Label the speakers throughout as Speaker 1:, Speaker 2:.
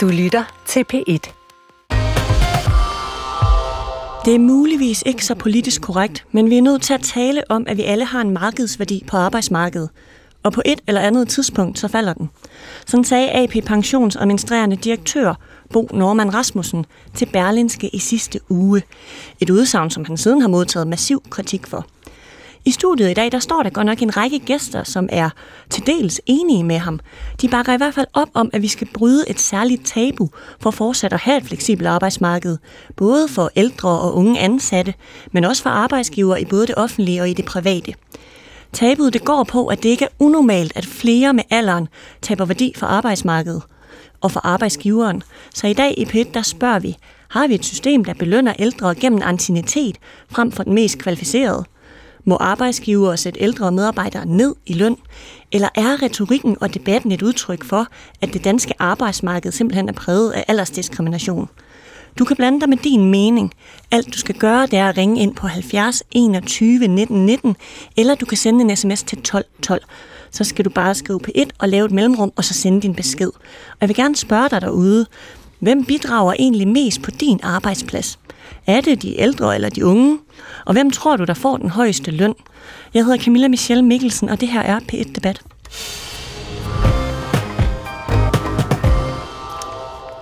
Speaker 1: Du lytter til P1.
Speaker 2: Det er muligvis ikke så politisk korrekt, men vi er nødt til at tale om, at vi alle har en markedsværdi på arbejdsmarkedet. Og på et eller andet tidspunkt, så falder den. Sådan sagde AP Pensions administrerende direktør Bo Norman Rasmussen til Berlinske i sidste uge. Et udsagn, som han siden har modtaget massiv kritik for. I studiet i dag, der står der godt nok en række gæster, som er til dels enige med ham. De bakker i hvert fald op om, at vi skal bryde et særligt tabu for fortsat at have et fleksibelt arbejdsmarked. Både for ældre og unge ansatte, men også for arbejdsgiver i både det offentlige og i det private. Tabuet det går på, at det ikke er unormalt, at flere med alderen taber værdi for arbejdsmarkedet og for arbejdsgiveren. Så i dag i PET, der spørger vi, har vi et system, der belønner ældre gennem antinitet frem for den mest kvalificerede? Må arbejdsgiver sætte ældre medarbejdere ned i løn? Eller er retorikken og debatten et udtryk for, at det danske arbejdsmarked simpelthen er præget af aldersdiskrimination? Du kan blande dig med din mening. Alt du skal gøre, det er at ringe ind på 70 21 19 19, eller du kan sende en sms til 12 12. Så skal du bare skrive på 1 og lave et mellemrum, og så sende din besked. Og jeg vil gerne spørge dig derude, hvem bidrager egentlig mest på din arbejdsplads? Er det de ældre eller de unge? Og hvem tror du, der får den højeste løn? Jeg hedder Camilla Michelle Mikkelsen, og det her er P1 Debat.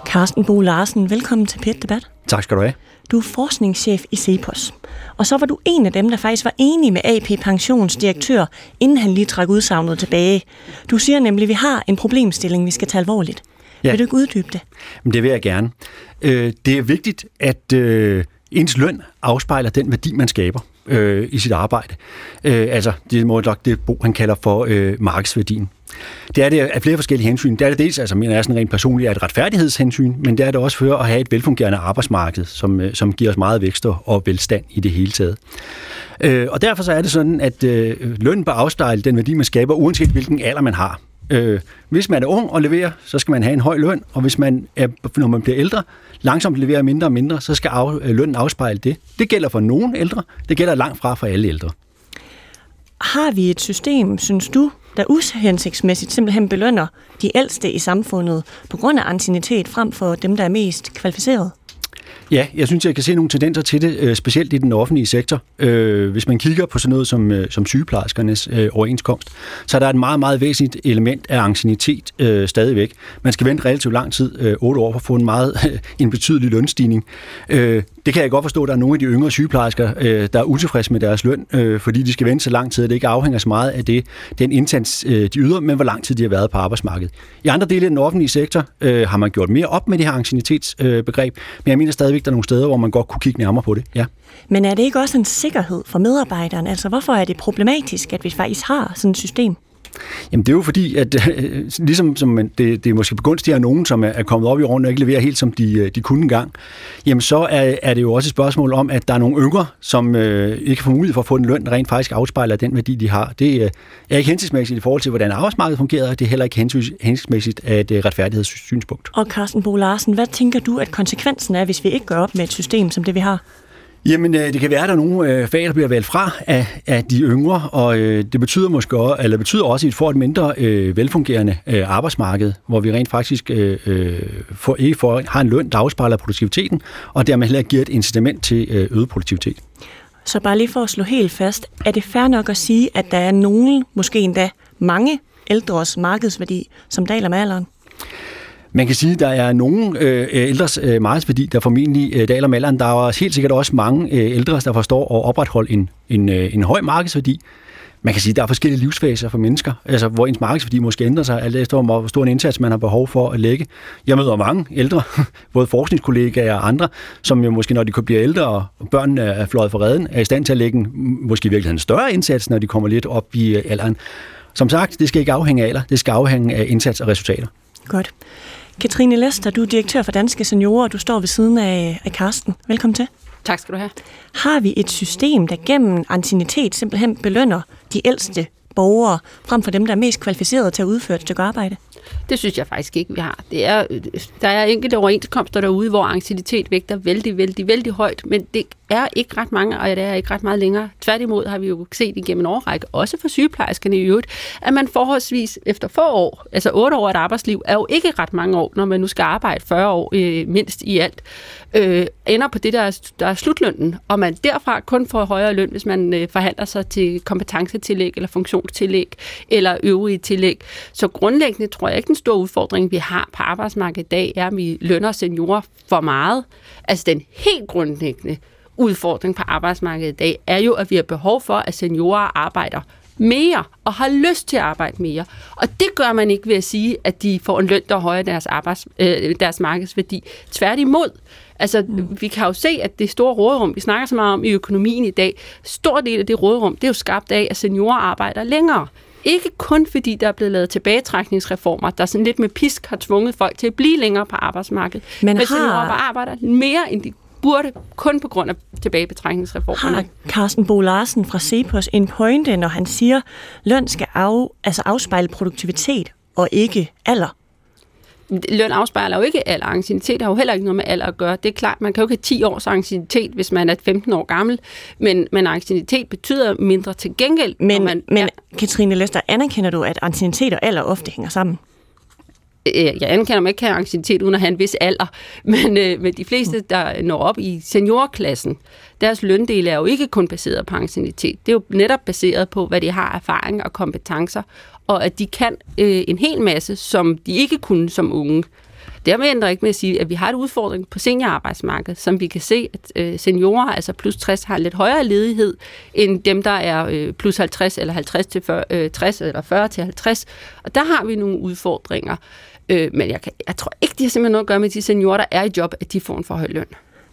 Speaker 2: Carsten Bo Larsen, velkommen til P1 Debat.
Speaker 3: Tak skal du have.
Speaker 2: Du er forskningschef i Cepos. Og så var du en af dem, der faktisk var enig med AP Pensions direktør, inden han lige trak udsagnet tilbage. Du siger nemlig, at vi har en problemstilling, vi skal tage alvorligt. Ja. Vil du ikke uddybe det?
Speaker 3: Men det vil jeg gerne. Øh, det er vigtigt, at øh, ens løn afspejler den værdi, man skaber øh, i sit arbejde. Øh, altså, det må nok det, Bo han kalder for øh, markedsværdien. Det er det af flere forskellige hensyn. Det er det dels, altså mener jeg sådan rent personligt, er et retfærdighedshensyn, men det er det også for at have et velfungerende arbejdsmarked, som, øh, som giver os meget vækst og velstand i det hele taget. Øh, og derfor så er det sådan, at øh, løn bør afspejle den værdi, man skaber, uanset hvilken alder man har. Øh, hvis man er ung og leverer, så skal man have en høj løn, og hvis man er, når man bliver ældre, langsomt leverer mindre og mindre, så skal af, øh, lønnen afspejle det. Det gælder for nogle ældre, det gælder langt fra for alle ældre.
Speaker 2: Har vi et system, synes du, der uhensigtsmæssigt simpelthen belønner de ældste i samfundet på grund af antinitet frem for dem, der er mest kvalificeret?
Speaker 3: Ja, jeg synes, jeg kan se nogle tendenser til det, øh, specielt i den offentlige sektor. Øh, hvis man kigger på sådan noget som, øh, som sygeplejerskernes overenskomst, så er der et meget, meget væsentligt element af ancienitet stadigvæk. Man skal vente relativt lang tid, otte år, for at få en meget en betydelig lønstigning. Det kan jeg godt forstå, at der er nogle af de yngre sygeplejersker, der er utilfredse med deres løn, fordi de skal vente så lang tid, at det ikke afhænger så meget af det, den indsats, de yder, men hvor lang tid de har været på arbejdsmarkedet. I andre dele af den offentlige sektor har man gjort mere op med det her ancienitetsbegreb, men jeg mener stadigvæk, der er nogle steder, hvor man godt kunne kigge nærmere på det. Ja.
Speaker 2: Men er det ikke også en sikkerhed for medarbejderen? Altså, hvorfor er det problematisk, at vi faktisk har sådan et system?
Speaker 3: Jamen det er jo fordi, at øh, ligesom som det, det er måske begunstiger nogen, som er, er kommet op i årene og ikke leverer helt som de, øh, de kunne engang, jamen så er, er det jo også et spørgsmål om, at der er nogle yngre, som øh, ikke får mulighed for at få den løn, der rent faktisk afspejler den værdi, de har. Det øh, er ikke hensigtsmæssigt i forhold til, hvordan arbejdsmarkedet fungerer, og det er heller ikke hensigtsmæssigt af et øh, retfærdighedssynspunkt.
Speaker 2: Og Carsten Bo Larsen, hvad tænker du, at konsekvensen er, hvis vi ikke gør op med et system som det, vi har?
Speaker 3: Jamen, øh, det kan være, at der er nogle øh, fag, der bliver valgt fra af, af de yngre, og øh, det betyder måske også, eller betyder også, at vi får et mindre øh, velfungerende øh, arbejdsmarked, hvor vi rent faktisk øh får, ikke får, har en løn, der afspejler produktiviteten, og dermed heller giver et incitament til øh, øget produktivitet.
Speaker 2: Så bare lige for at slå helt fast, er det fair nok at sige, at der er nogen, måske endda mange ældres markedsværdi, som daler med alderen?
Speaker 3: Man kan sige, at der er nogle øh, ældres øh, markedsværdi, der formentlig øh, daler med alderen. Der er helt sikkert også mange øh, ældre, der forstår at opretholde en, en, øh, en høj markedsværdi. Man kan sige, at der er forskellige livsfaser for mennesker, altså hvor ens markedsværdi måske ændrer sig, alt efter hvor stor en indsats man har behov for at lægge. Jeg møder mange ældre, både forskningskollegaer og andre, som jo måske, når de bliver ældre og børnene er fløjet for redden, er i stand til at lægge en, måske i virkeligheden en større indsats, når de kommer lidt op i øh, alderen. Som sagt, det skal ikke afhænge af alder, det skal afhænge af indsats og resultater.
Speaker 2: Godt. Katrine Lester, du er direktør for Danske Seniorer, og du står ved siden af, af Karsten. Velkommen til.
Speaker 4: Tak skal du have.
Speaker 2: Har vi et system, der gennem antinitet simpelthen belønner de ældste borgere, frem for dem, der er mest kvalificerede til at udføre et stykke arbejde?
Speaker 4: Det synes jeg faktisk ikke, vi har. Det er, der er enkelte overenskomster derude, hvor anciennitet vægter vældig, vældig, vældig højt, men det er ikke ret mange, og det er ikke ret meget længere. Tværtimod har vi jo set igennem en årrække, også for sygeplejerskerne i øvrigt, at man forholdsvis efter få år, altså otte år af et arbejdsliv, er jo ikke ret mange år, når man nu skal arbejde 40 år øh, mindst i alt, øh, ender på det, der er, der er slutlønnen, og man derfra kun får højere løn, hvis man øh, forhandler sig til kompetencetillæg eller funktionstillæg eller øvrige tillæg. Så grundlæggende tror jeg ikke, den store udfordring, vi har på arbejdsmarkedet i dag, er, at vi lønner seniorer for meget. Altså den helt grundlæggende udfordring på arbejdsmarkedet i dag er jo, at vi har behov for, at seniorer arbejder mere og har lyst til at arbejde mere. Og det gør man ikke ved at sige, at de får en løn, der er højere deres, arbejds, øh, deres markedsværdi. Tværtimod. Altså, mm. vi kan jo se, at det store rådrum, vi snakker så meget om i økonomien i dag, stor del af det rådrum, det er jo skabt af, at seniorer arbejder længere. Ikke kun fordi der er blevet lavet tilbagetrækningsreformer, der sådan lidt med pisk har tvunget folk til at blive længere på arbejdsmarkedet. Men, men har... seniorer arbejder mere, end de burde, kun på grund af tilbagebetrækningsreformerne.
Speaker 2: Har Carsten Bo Larsen fra Cepos en pointe, når han siger, løn skal af, altså afspejle produktivitet og ikke alder?
Speaker 4: løn afspejler jo ikke alder. Ancienitet har jo heller ikke noget med alder at gøre. Det er klart, man kan jo ikke have 10 års ancienitet, hvis man er 15 år gammel, men, men ancienitet betyder mindre til gengæld.
Speaker 2: Men,
Speaker 4: man,
Speaker 2: men ja. Katrine Lester, anerkender du, at ancienitet og alder ofte hænger sammen?
Speaker 4: Øh, jeg anerkender mig ikke have anxietet uden at have en vis alder, men, øh, men de fleste, der når op i seniorklassen, deres løndel er jo ikke kun baseret på ancienitet. Det er jo netop baseret på, hvad de har erfaring og kompetencer, og at de kan øh, en hel masse, som de ikke kunne som unge. Dermed ændrer ikke med at sige, at vi har et udfordring på seniorarbejdsmarkedet, som vi kan se, at øh, seniorer, altså plus 60, har en lidt højere ledighed end dem, der er øh, plus 50 eller 50 til 40, øh, 60 eller 40 til 50. Og der har vi nogle udfordringer. Øh, men jeg, kan, jeg tror ikke, det har simpelthen noget at gøre med de seniorer, der er i job, at de får en for høj løn.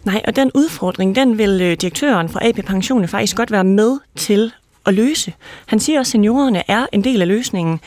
Speaker 2: Nej, og den udfordring, den vil øh, direktøren for AP Pension faktisk godt være med til at løse. Han siger også, at seniorerne er en del af løsningen,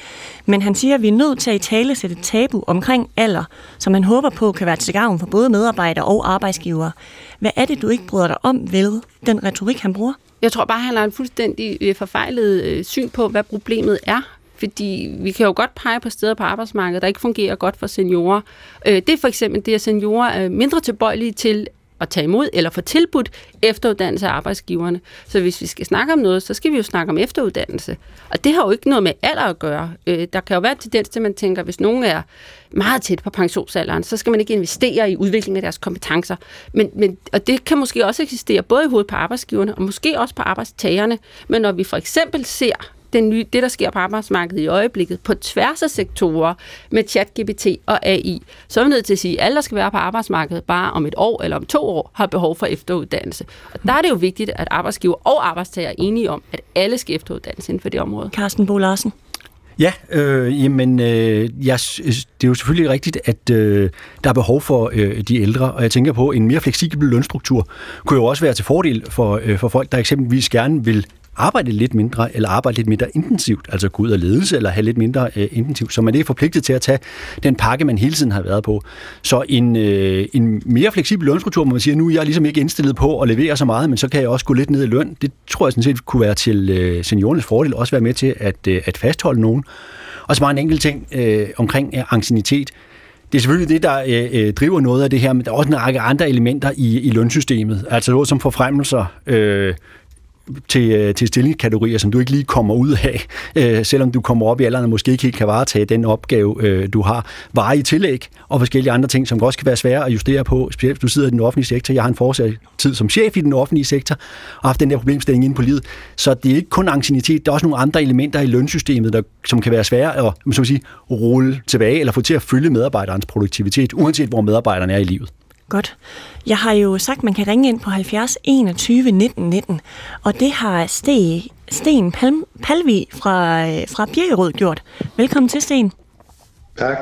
Speaker 2: men han siger, at vi er nødt til at i tale sætte tabu omkring alder, som han håber på kan være til gavn for både medarbejdere og arbejdsgivere. Hvad er det, du ikke bryder dig om ved den retorik, han bruger?
Speaker 4: Jeg tror bare, han har en fuldstændig øh, forfejlet øh, syn på, hvad problemet er. Fordi vi kan jo godt pege på steder på arbejdsmarkedet, der ikke fungerer godt for seniorer. Øh, det er for eksempel det, at seniorer er mindre tilbøjelige til at tage imod eller få tilbudt efteruddannelse af arbejdsgiverne. Så hvis vi skal snakke om noget, så skal vi jo snakke om efteruddannelse. Og det har jo ikke noget med alder at gøre. Øh, der kan jo være en tendens til, at man tænker, at hvis nogen er meget tæt på pensionsalderen, så skal man ikke investere i udviklingen af deres kompetencer. Men, men, og det kan måske også eksistere både i hovedet på arbejdsgiverne og måske også på arbejdstagerne. Men når vi for eksempel ser den nye, det, der sker på arbejdsmarkedet i øjeblikket, på tværs af sektorer med ChatGPT og AI, så er vi nødt til at sige, at alle, der skal være på arbejdsmarkedet bare om et år eller om to år, har behov for efteruddannelse. Og der er det jo vigtigt, at arbejdsgiver og arbejdstager er enige om, at alle skal efteruddannes inden for det område.
Speaker 2: Carsten Bo Larsen.
Speaker 3: Ja, øh, jamen, øh, jeg, det er jo selvfølgelig rigtigt, at øh, der er behov for øh, de ældre, og jeg tænker på, at en mere fleksibel lønstruktur kunne jo også være til fordel for, øh, for folk, der eksempelvis gerne vil arbejde lidt mindre, eller arbejde lidt mindre intensivt, altså gå ud og ledelse, eller have lidt mindre øh, intensivt, så man er forpligtet til at tage den pakke, man hele tiden har været på. Så en, øh, en mere fleksibel lønstruktur, hvor man siger, nu er jeg ligesom ikke indstillet på at levere så meget, men så kan jeg også gå lidt ned i løn. Det tror jeg sådan set kunne være til øh, seniorernes fordel, også være med til at, øh, at fastholde nogen. Og så bare en enkelt ting øh, omkring øh, angstinitet. Det er selvfølgelig det, der øh, øh, driver noget af det her, men der er også en række andre elementer i, i lønsystemet. Altså noget som forfremmelser, øh, til, øh, til stillingskategorier, som du ikke lige kommer ud af, øh, selvom du kommer op i alderen og måske ikke helt kan varetage den opgave, øh, du har. Vare i tillæg og forskellige andre ting, som også kan være svære at justere på, specielt hvis du sidder i den offentlige sektor. Jeg har en fortsat tid som chef i den offentlige sektor og haft den der problemstilling inde på livet. Så det er ikke kun angstinitet, der er også nogle andre elementer i lønsystemet, der, som kan være svære at som at sige, rulle tilbage eller få til at følge medarbejderens produktivitet, uanset hvor medarbejderne er i livet.
Speaker 2: Godt. Jeg har jo sagt, at man kan ringe ind på 70 21 19 19, og det har Sten, Sten Palm, Palvi fra, fra Birkerød gjort. Velkommen til, Sten.
Speaker 1: Tak.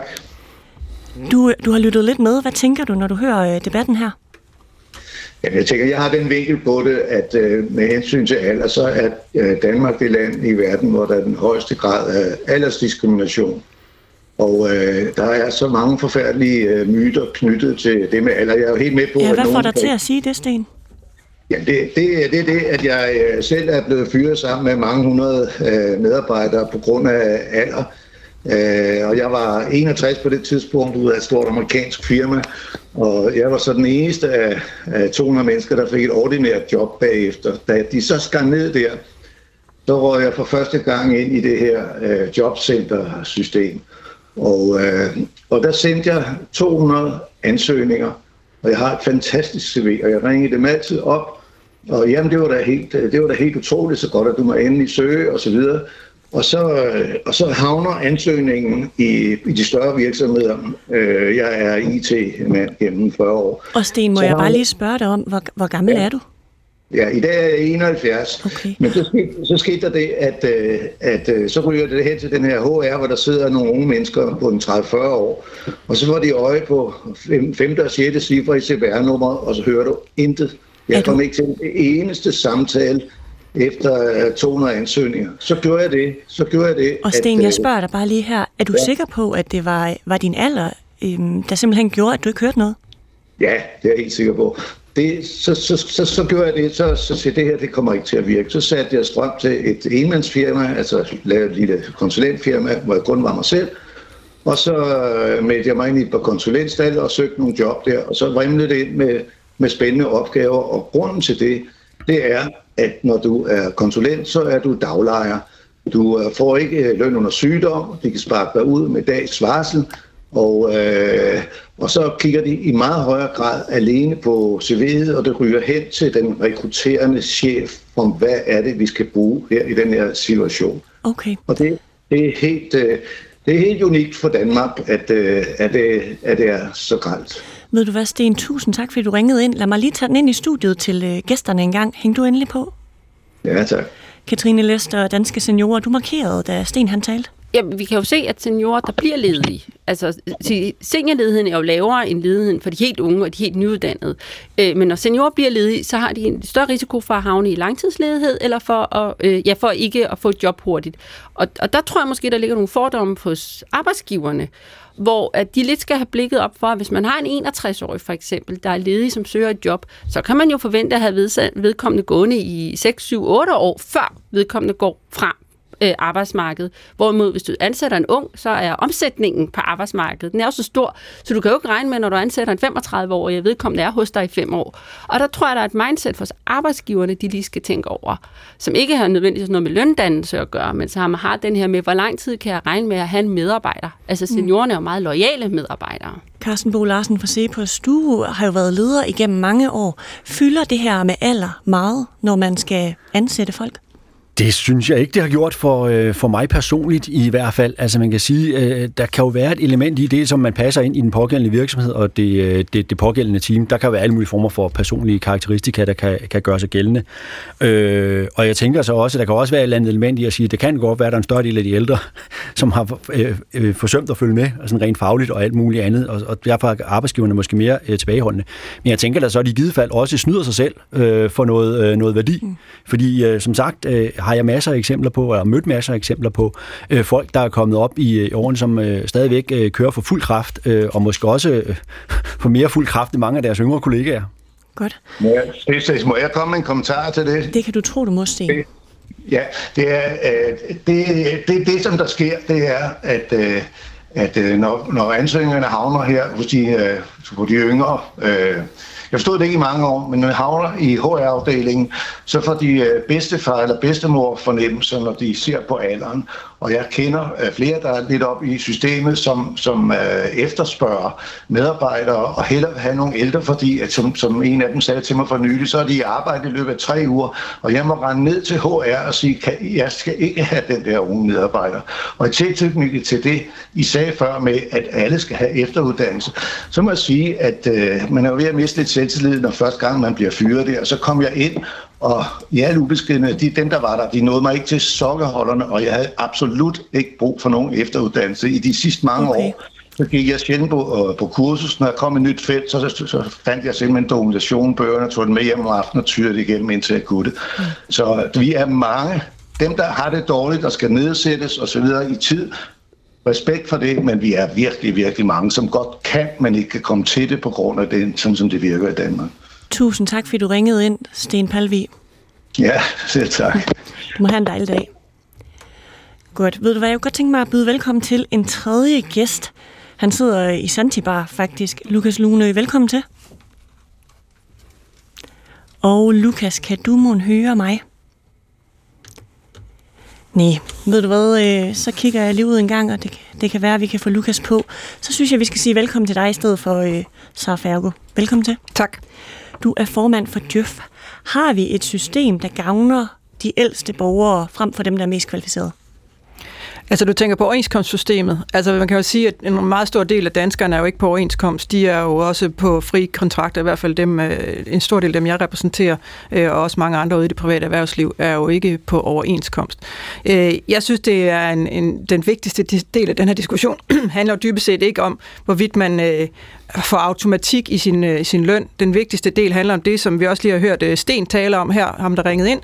Speaker 2: Du, du har lyttet lidt med. Hvad tænker du, når du hører øh, debatten her?
Speaker 1: Jamen, jeg tænker, jeg har den vinkel på det, at øh, med hensyn til alder, så er øh, Danmark det land i verden, hvor der er den højeste grad af aldersdiskrimination. Og øh, der er så mange forfærdelige øh, myter knyttet til det med alder. Jeg er jo helt med på,
Speaker 2: ja, hvad
Speaker 1: at
Speaker 2: får dig til at sige det, Sten?
Speaker 1: Ja, det, det, det er det, at jeg øh, selv er blevet fyret sammen med mange hundrede øh, medarbejdere på grund af alder. Øh, og jeg var 61 på det tidspunkt ud af et stort amerikansk firma, og jeg var så den eneste af, af 200 mennesker, der fik et ordinært job bagefter. Da de så skar ned der, så røg jeg for første gang ind i det her øh, jobcenter-system. Og, øh, og der sendte jeg 200 ansøgninger, og jeg har et fantastisk CV, og jeg ringede dem altid op, og jamen, det var da helt, det var da helt utroligt så godt, at du må endelig søge, og så videre. Og så, øh, og så havner ansøgningen i, i de større virksomheder. Øh, jeg er IT-mand gennem 40 år.
Speaker 2: Og Sten, må så jeg bare lige spørge dig om, hvor, hvor gammel ja. er du?
Speaker 1: Ja, i dag er jeg 71.
Speaker 2: Okay.
Speaker 1: Men så skete, så skete der det, at, øh, at, at så ryger det hen til den her HR, hvor der sidder nogle unge mennesker på en 30-40 år. Og så får de øje på 5. og 6. cifre i CVR-nummer, og så hører du intet. Jeg kom ikke til det eneste samtale efter 200 ansøgninger. Så gjorde jeg det. Så gjorde jeg det.
Speaker 2: Og Sten, at, jeg spørger dig bare lige her. Er du ja. sikker på, at det var, var din alder, øhm, der simpelthen gjorde, at du ikke hørte noget?
Speaker 1: Ja, det er jeg helt sikker på det, så, så, så, så gjorde jeg det, så, så sagde det her, det kommer ikke til at virke. Så satte jeg strøm til et enmandsfirma, altså lavede et lille konsulentfirma, hvor jeg kun var mig selv. Og så øh, meldte jeg mig ind i et par konsulentstal og søgte nogle job der, og så vrimlede det ind med, med spændende opgaver. Og grunden til det, det er, at når du er konsulent, så er du daglejer. Du øh, får ikke øh, løn under sygdom, de kan sparke dig ud med dags varsel, og, øh, og så kigger de i meget højere grad alene på CV'et, og det ryger hen til den rekrutterende chef om, hvad er det, vi skal bruge her i den her situation.
Speaker 2: Okay.
Speaker 1: Og det, det, er helt, øh, det er helt unikt for Danmark, at, øh, at, det, at det er så gralt.
Speaker 2: Ved du hvad, Sten? Tusind tak, fordi du ringede ind. Lad mig lige tage den ind i studiet til øh, gæsterne en gang. Hæng du endelig på?
Speaker 1: Ja, tak.
Speaker 2: Katrine Lester, Danske Seniorer, du markerede, da Sten han talte.
Speaker 4: Jamen, vi kan jo se, at seniorer, der bliver ledige, altså seniorledigheden er jo lavere end ledigheden for de helt unge og de helt nyuddannede. Øh, men når seniorer bliver ledige, så har de en større risiko for at havne i langtidsledighed, eller for, at, øh, ja, for ikke at få et job hurtigt. Og, og der tror jeg måske, der ligger nogle fordomme hos arbejdsgiverne, hvor at de lidt skal have blikket op for, at hvis man har en 61-årig for eksempel, der er ledig, som søger et job, så kan man jo forvente at have vedkommende gående i 6, 7, 8 år, før vedkommende går frem øh, arbejdsmarked. Hvorimod, hvis du ansætter en ung, så er omsætningen på arbejdsmarkedet, den er jo så stor, så du kan jo ikke regne med, når du ansætter en 35-årig, vedkommende er hos dig i fem år. Og der tror jeg, der er et mindset for arbejdsgiverne, de lige skal tænke over, som ikke har nødvendigvis noget med løndannelse at gøre, men så har man har den her med, hvor lang tid kan jeg regne med at have en medarbejder. Altså mm. seniorerne er jo meget lojale medarbejdere.
Speaker 2: Carsten Bo Larsen fra Cepos, du har jo været leder igennem mange år. Fylder det her med alder meget, når man skal ansætte folk?
Speaker 3: Det synes jeg ikke, det har gjort for, øh, for mig personligt i hvert fald. Altså man kan sige, øh, der kan jo være et element i det, som man passer ind i den pågældende virksomhed og det, øh, det, det pågældende team. Der kan være alle mulige former for personlige karakteristika, der kan, kan gøre sig gældende. Øh, og jeg tænker så også, at der kan også være et eller andet element i at sige, at det kan godt være, at der er en større del af de ældre, som har øh, øh, forsømt at følge med, altså rent fagligt og alt muligt andet, og, og derfor er arbejdsgiverne måske mere øh, tilbageholdende. Men jeg tænker, at så i givet fald også snyder sig selv øh, for noget, øh, noget værdi. Mm. Fordi øh, som sagt, øh, har jeg masser af eksempler på, eller mødt masser af eksempler på, øh, folk, der er kommet op i øh, årene, som øh, stadigvæk øh, kører for fuld kraft, øh, og måske også øh, for mere fuld kraft end mange af deres yngre kollegaer.
Speaker 2: Godt.
Speaker 1: Må jeg, må jeg komme med en kommentar til det?
Speaker 2: Det kan du tro, du må, Sten.
Speaker 1: Ja, det er øh, det, det, det, som der sker, det er, at, øh, at øh, når, når ansøgningerne havner her hos de, øh, hos de yngre øh, jeg stod det ikke i mange år, men når jeg havner i HR-afdelingen, så får de øh, bedstefar eller bedstemor fornemmelser, når de ser på alderen. Og jeg kender øh, flere, der er lidt op i systemet, som, som øh, efterspørger medarbejdere og hellere vil have nogle ældre, fordi, at, som, som en af dem sagde til mig for nylig, så er de i arbejde i løbet af tre uger, og jeg må rende ned til HR og sige, kan, jeg skal ikke have den der unge medarbejder. Og i tilknytning til det, I sagde før med, at alle skal have efteruddannelse, så må jeg sige, at øh, man er ved at miste lidt selvtillid, når første gang man bliver fyret der. Så kom jeg ind, og i al ubeskedende, de, dem der var der, de nåede mig ikke til sokkeholderne, og jeg havde absolut ikke brug for nogen efteruddannelse. I de sidste mange okay. år, så gik jeg sjældent på, øh, på kursus. Når jeg kom i nyt felt, så, så, så fandt jeg simpelthen dokumentation, bøgerne, tog den med hjem om aftenen og tyrede det igennem, indtil jeg kunne det. Mm. Så vi er mange, dem der har det dårligt og skal nedsættes osv. i tid, respekt for det, men vi er virkelig, virkelig mange, som godt kan, men ikke kan komme til det på grund af det, sådan som det virker i Danmark.
Speaker 2: Tusind tak, fordi du ringede ind, Sten Palvi.
Speaker 1: Ja, selv tak.
Speaker 2: Du må have en dejlig dag. Godt. Ved du hvad, jeg kunne godt tænke mig at byde velkommen til en tredje gæst. Han sidder i Santibar faktisk. Lukas Lune, velkommen til. Og Lukas, kan du må høre mig? Nej, ved du hvad, øh, så kigger jeg lige ud en gang, og det, det kan være, at vi kan få Lukas på. Så synes jeg, vi skal sige velkommen til dig i stedet for øh, Sara Fergo. Velkommen til.
Speaker 5: Tak.
Speaker 2: Du er formand for Djøf. Har vi et system, der gavner de ældste borgere frem for dem, der er mest kvalificerede?
Speaker 5: Altså du tænker på overenskomstsystemet. Altså man kan jo sige, at en meget stor del af danskerne er jo ikke på overenskomst. De er jo også på fri kontrakter, i hvert fald dem, øh, en stor del af dem, jeg repræsenterer, øh, og også mange andre ude i det private erhvervsliv, er jo ikke på overenskomst. Øh, jeg synes, det er en, en, den vigtigste del af den her diskussion, handler jo dybest set ikke om, hvorvidt man får automatik i sin, sin løn. Den vigtigste del handler om det, som vi også lige har hørt Sten tale om her, ham der ringede ind,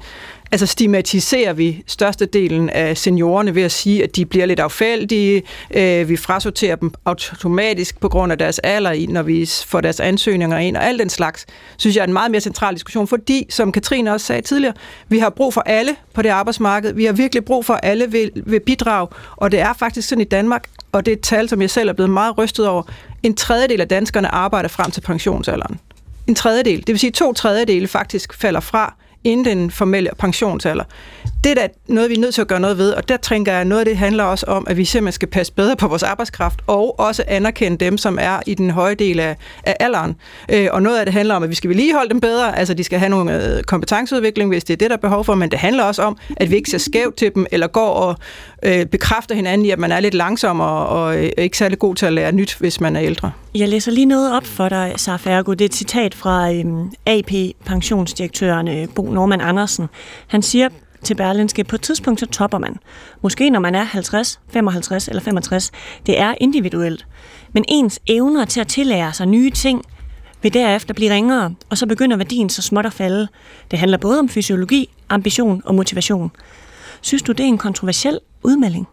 Speaker 5: altså stigmatiserer vi størstedelen af seniorerne ved at sige, at de bliver lidt affældige, øh, vi frasorterer dem automatisk på grund af deres alder, når vi får deres ansøgninger ind, og alt den slags, synes jeg er en meget mere central diskussion, fordi, som Katrine også sagde tidligere, vi har brug for alle på det arbejdsmarked, vi har virkelig brug for alle ved, ved bidrag, og det er faktisk sådan i Danmark, og det er et tal, som jeg selv er blevet meget rystet over, en tredjedel af danskerne arbejder frem til pensionsalderen. En tredjedel, det vil sige to tredjedele faktisk falder fra inden den formelle pensionsalder. Det er da noget, vi er nødt til at gøre noget ved, og der tænker jeg, at noget af det handler også om, at vi simpelthen skal passe bedre på vores arbejdskraft, og også anerkende dem, som er i den høje del af, af alderen. Øh, og noget af det handler om, at vi skal vedligeholde dem bedre, altså de skal have nogle øh, kompetenceudvikling, hvis det er det, der er behov for, men det handler også om, at vi ikke ser skævt til dem, eller går og øh, bekræfter hinanden i, at man er lidt langsom og, og øh, ikke særlig god til at lære nyt, hvis man er ældre.
Speaker 2: Jeg læser lige noget op for dig, Sara Ergo. Det er et citat fra øhm, AP-pensionsdirektøren øh, Bo Norman Andersen. Han siger til Berlinske, på et tidspunkt så topper man. Måske når man er 50, 55 eller 65. Det er individuelt. Men ens evner til at tillære sig nye ting vil derefter blive ringere, og så begynder værdien så småt at falde. Det handler både om fysiologi, ambition og motivation. Synes du, det er en kontroversiel udmelding?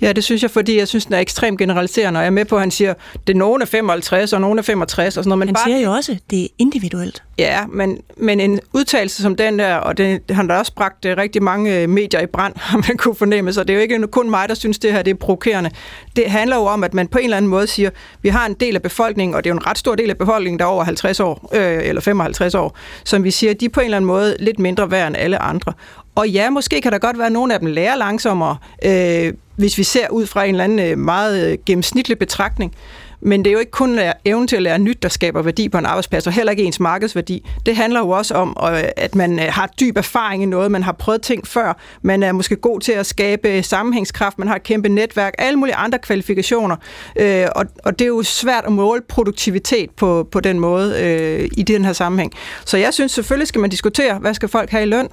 Speaker 5: Ja, det synes jeg, fordi jeg synes, den er ekstremt generaliserende, og jeg er med på, at han siger, det er nogen af 55, og nogen af 65, og sådan noget. Men
Speaker 2: han
Speaker 5: bare...
Speaker 2: siger jo også, det er individuelt.
Speaker 5: Ja, men, men en udtalelse som den der, og det, han har også bragt øh, rigtig mange øh, medier i brand, har man kunne fornemme, så det er jo ikke kun mig, der synes, det her det er provokerende. Det handler jo om, at man på en eller anden måde siger, vi har en del af befolkningen, og det er jo en ret stor del af befolkningen, der er over 50 år, øh, eller 55 år, som vi siger, de er på en eller anden måde lidt mindre værd end alle andre. Og ja, måske kan der godt være, at nogle af dem lærer langsommere, øh, hvis vi ser ud fra en eller anden øh, meget øh, gennemsnitlig betragtning. Men det er jo ikke kun evnen til at lære nyt, der skaber værdi på en arbejdsplads, og heller ikke ens markedsværdi. Det handler jo også om, øh, at man øh, har dyb erfaring i noget, man har prøvet ting før, man er måske god til at skabe øh, sammenhængskraft, man har et kæmpe netværk, alle mulige andre kvalifikationer. Og, det er jo svært at måle produktivitet på, på den måde i den her sammenhæng. Så jeg synes selvfølgelig skal man diskutere, hvad skal folk have i løn?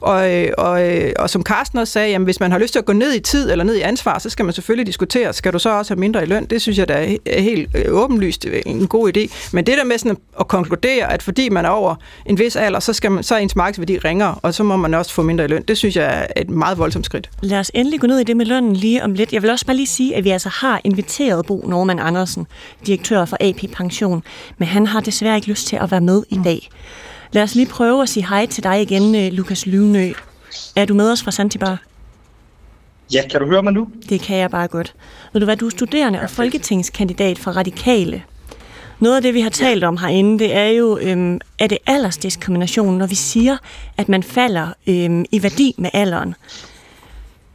Speaker 5: og, og, og som Carsten også sagde, jamen, hvis man har lyst til at gå ned i tid eller ned i ansvar, så skal man selvfølgelig diskutere, skal du så også have mindre i løn? Det synes jeg, da er helt øh, åbenlyst øh, en god idé. Men det der med sådan at konkludere, at fordi man er over en vis alder, så, skal man, så er ens markedsværdi ringer, og så må man også få mindre i løn. Det synes jeg er et meget voldsomt skridt.
Speaker 2: Lad os endelig gå ned i det med lønnen lige om lidt. Jeg vil også bare lige sige, at vi altså har inviteret Bo Norman Andersen, direktør for AP Pension, men han har desværre ikke lyst til at være med i dag. Lad os lige prøve at sige hej til dig igen, øh, Lukas Lyvnø. Er du med os fra Santibar?
Speaker 6: Ja, kan du høre mig nu?
Speaker 2: Det kan jeg bare godt. Ved du hvad, du er studerende og folketingskandidat for Radikale. Noget af det, vi har talt om herinde, det er jo, øhm, er det aldersdiskrimination, når vi siger, at man falder øhm, i værdi med alderen.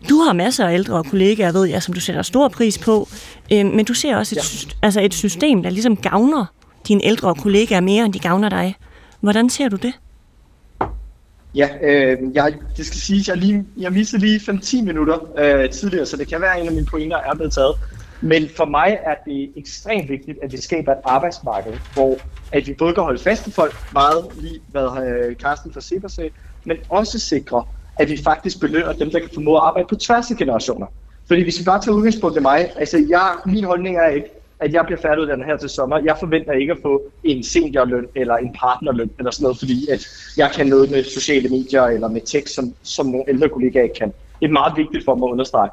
Speaker 2: Du har masser af ældre kollegaer, ved jeg, som du sætter stor pris på, øhm, men du ser også et, ja. altså et system, der ligesom gavner dine ældre kollegaer mere, end de gavner dig. Hvordan ser du det?
Speaker 6: Ja, øh, jeg, det skal siges, jeg, lige, jeg missede lige 5-10 minutter øh, tidligere, så det kan være, at en af mine pointer er blevet taget. Men for mig er det ekstremt vigtigt, at vi skaber et arbejdsmarked, hvor at vi både kan holde fast i folk, meget lige hvad øh, Carsten fra Sipper sagde, men også sikre, at vi faktisk belønner dem, der kan formå at arbejde på tværs af generationer. Fordi hvis vi bare tager udgangspunkt i mig, altså jeg, min holdning er ikke, at jeg bliver færdiguddannet her til sommer. Jeg forventer ikke at få en seniorløn eller en partnerløn eller sådan noget, fordi at jeg kan noget med sociale medier eller med tekst, som, som nogle ældre kollegaer ikke kan. Det er meget vigtigt for mig at understrege.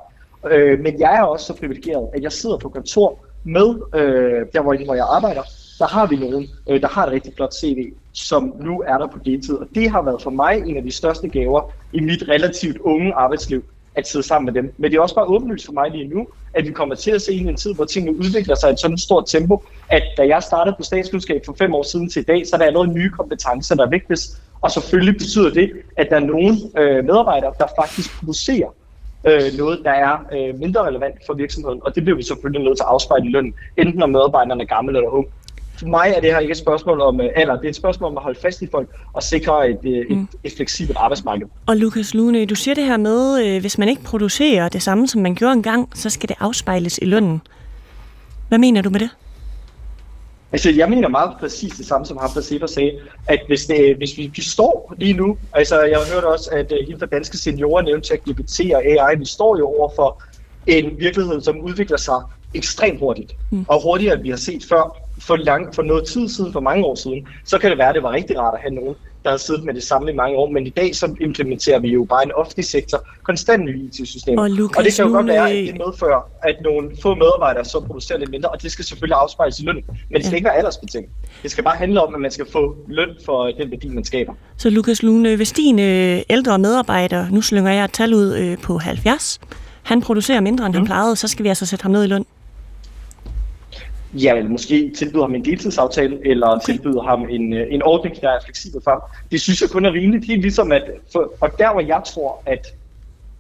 Speaker 6: Øh, men jeg er også så privilegeret, at jeg sidder på kontor med, øh, der hvor, hvor jeg arbejder, der har vi nogen, øh, der har et rigtig flot CV, som nu er der på deltid. Og det har været for mig en af de største gaver i mit relativt unge arbejdsliv, at sidde sammen med dem. Men det er også bare åbenlyst for mig lige nu, at vi kommer til at se en tid, hvor tingene udvikler sig i et sådan stort tempo, at da jeg startede på statskundskab for fem år siden til i dag, så er der allerede nye kompetencer, der vigtigst. Og selvfølgelig betyder det, at der er nogle øh, medarbejdere, der faktisk producerer øh, noget, der er øh, mindre relevant for virksomheden. Og det bliver vi selvfølgelig nødt til at afspejle i lønnen, enten når medarbejderne er gamle eller unge. For mig er det her ikke et spørgsmål om uh, alder, det er et spørgsmål om at holde fast i folk og sikre et, uh, et, mm. et fleksibelt arbejdsmarked.
Speaker 2: Og Lukas Lune, du siger det her med, uh, hvis man ikke producerer det samme, som man gjorde engang, så skal det afspejles i lønnen. Hvad mener du med det?
Speaker 6: Altså, jeg mener meget præcis det samme, som Hamza Seber sagde, at hvis, det, hvis vi, vi står lige nu, altså jeg har hørt også, at hele for danske seniorer nævnte ChatGPT og AI, vi står jo over for en virkelighed, som udvikler sig ekstremt hurtigt, mm. og hurtigere end vi har set før for, lang, for noget tid siden, for mange år siden, så kan det være, at det var rigtig rart at have nogen, der har siddet med det samme i mange år, men i dag så implementerer vi jo bare en offentlig sektor konstant nye IT-systemer. Og,
Speaker 2: Lucas,
Speaker 6: og det kan jo godt være, at det medfører, at nogle få medarbejdere så producerer lidt mindre, og det skal selvfølgelig afspejles i løn, men det skal ja. ikke være aldersbetinget. Det skal bare handle om, at man skal få løn for den værdi, man skaber.
Speaker 2: Så Lukas Lune, hvis din øh, ældre medarbejder, nu slynger jeg et tal ud øh, på 70, han producerer mindre, end mm. han plejede, så skal vi altså sætte ham ned i løn?
Speaker 6: Ja, måske tilbyder ham en deltidsaftale, eller okay. tilbyder ham en, øh, en ordning, der er fleksibel for ham. Det synes jeg kun er rimeligt. Helt ligesom at, for, og der hvor jeg tror, at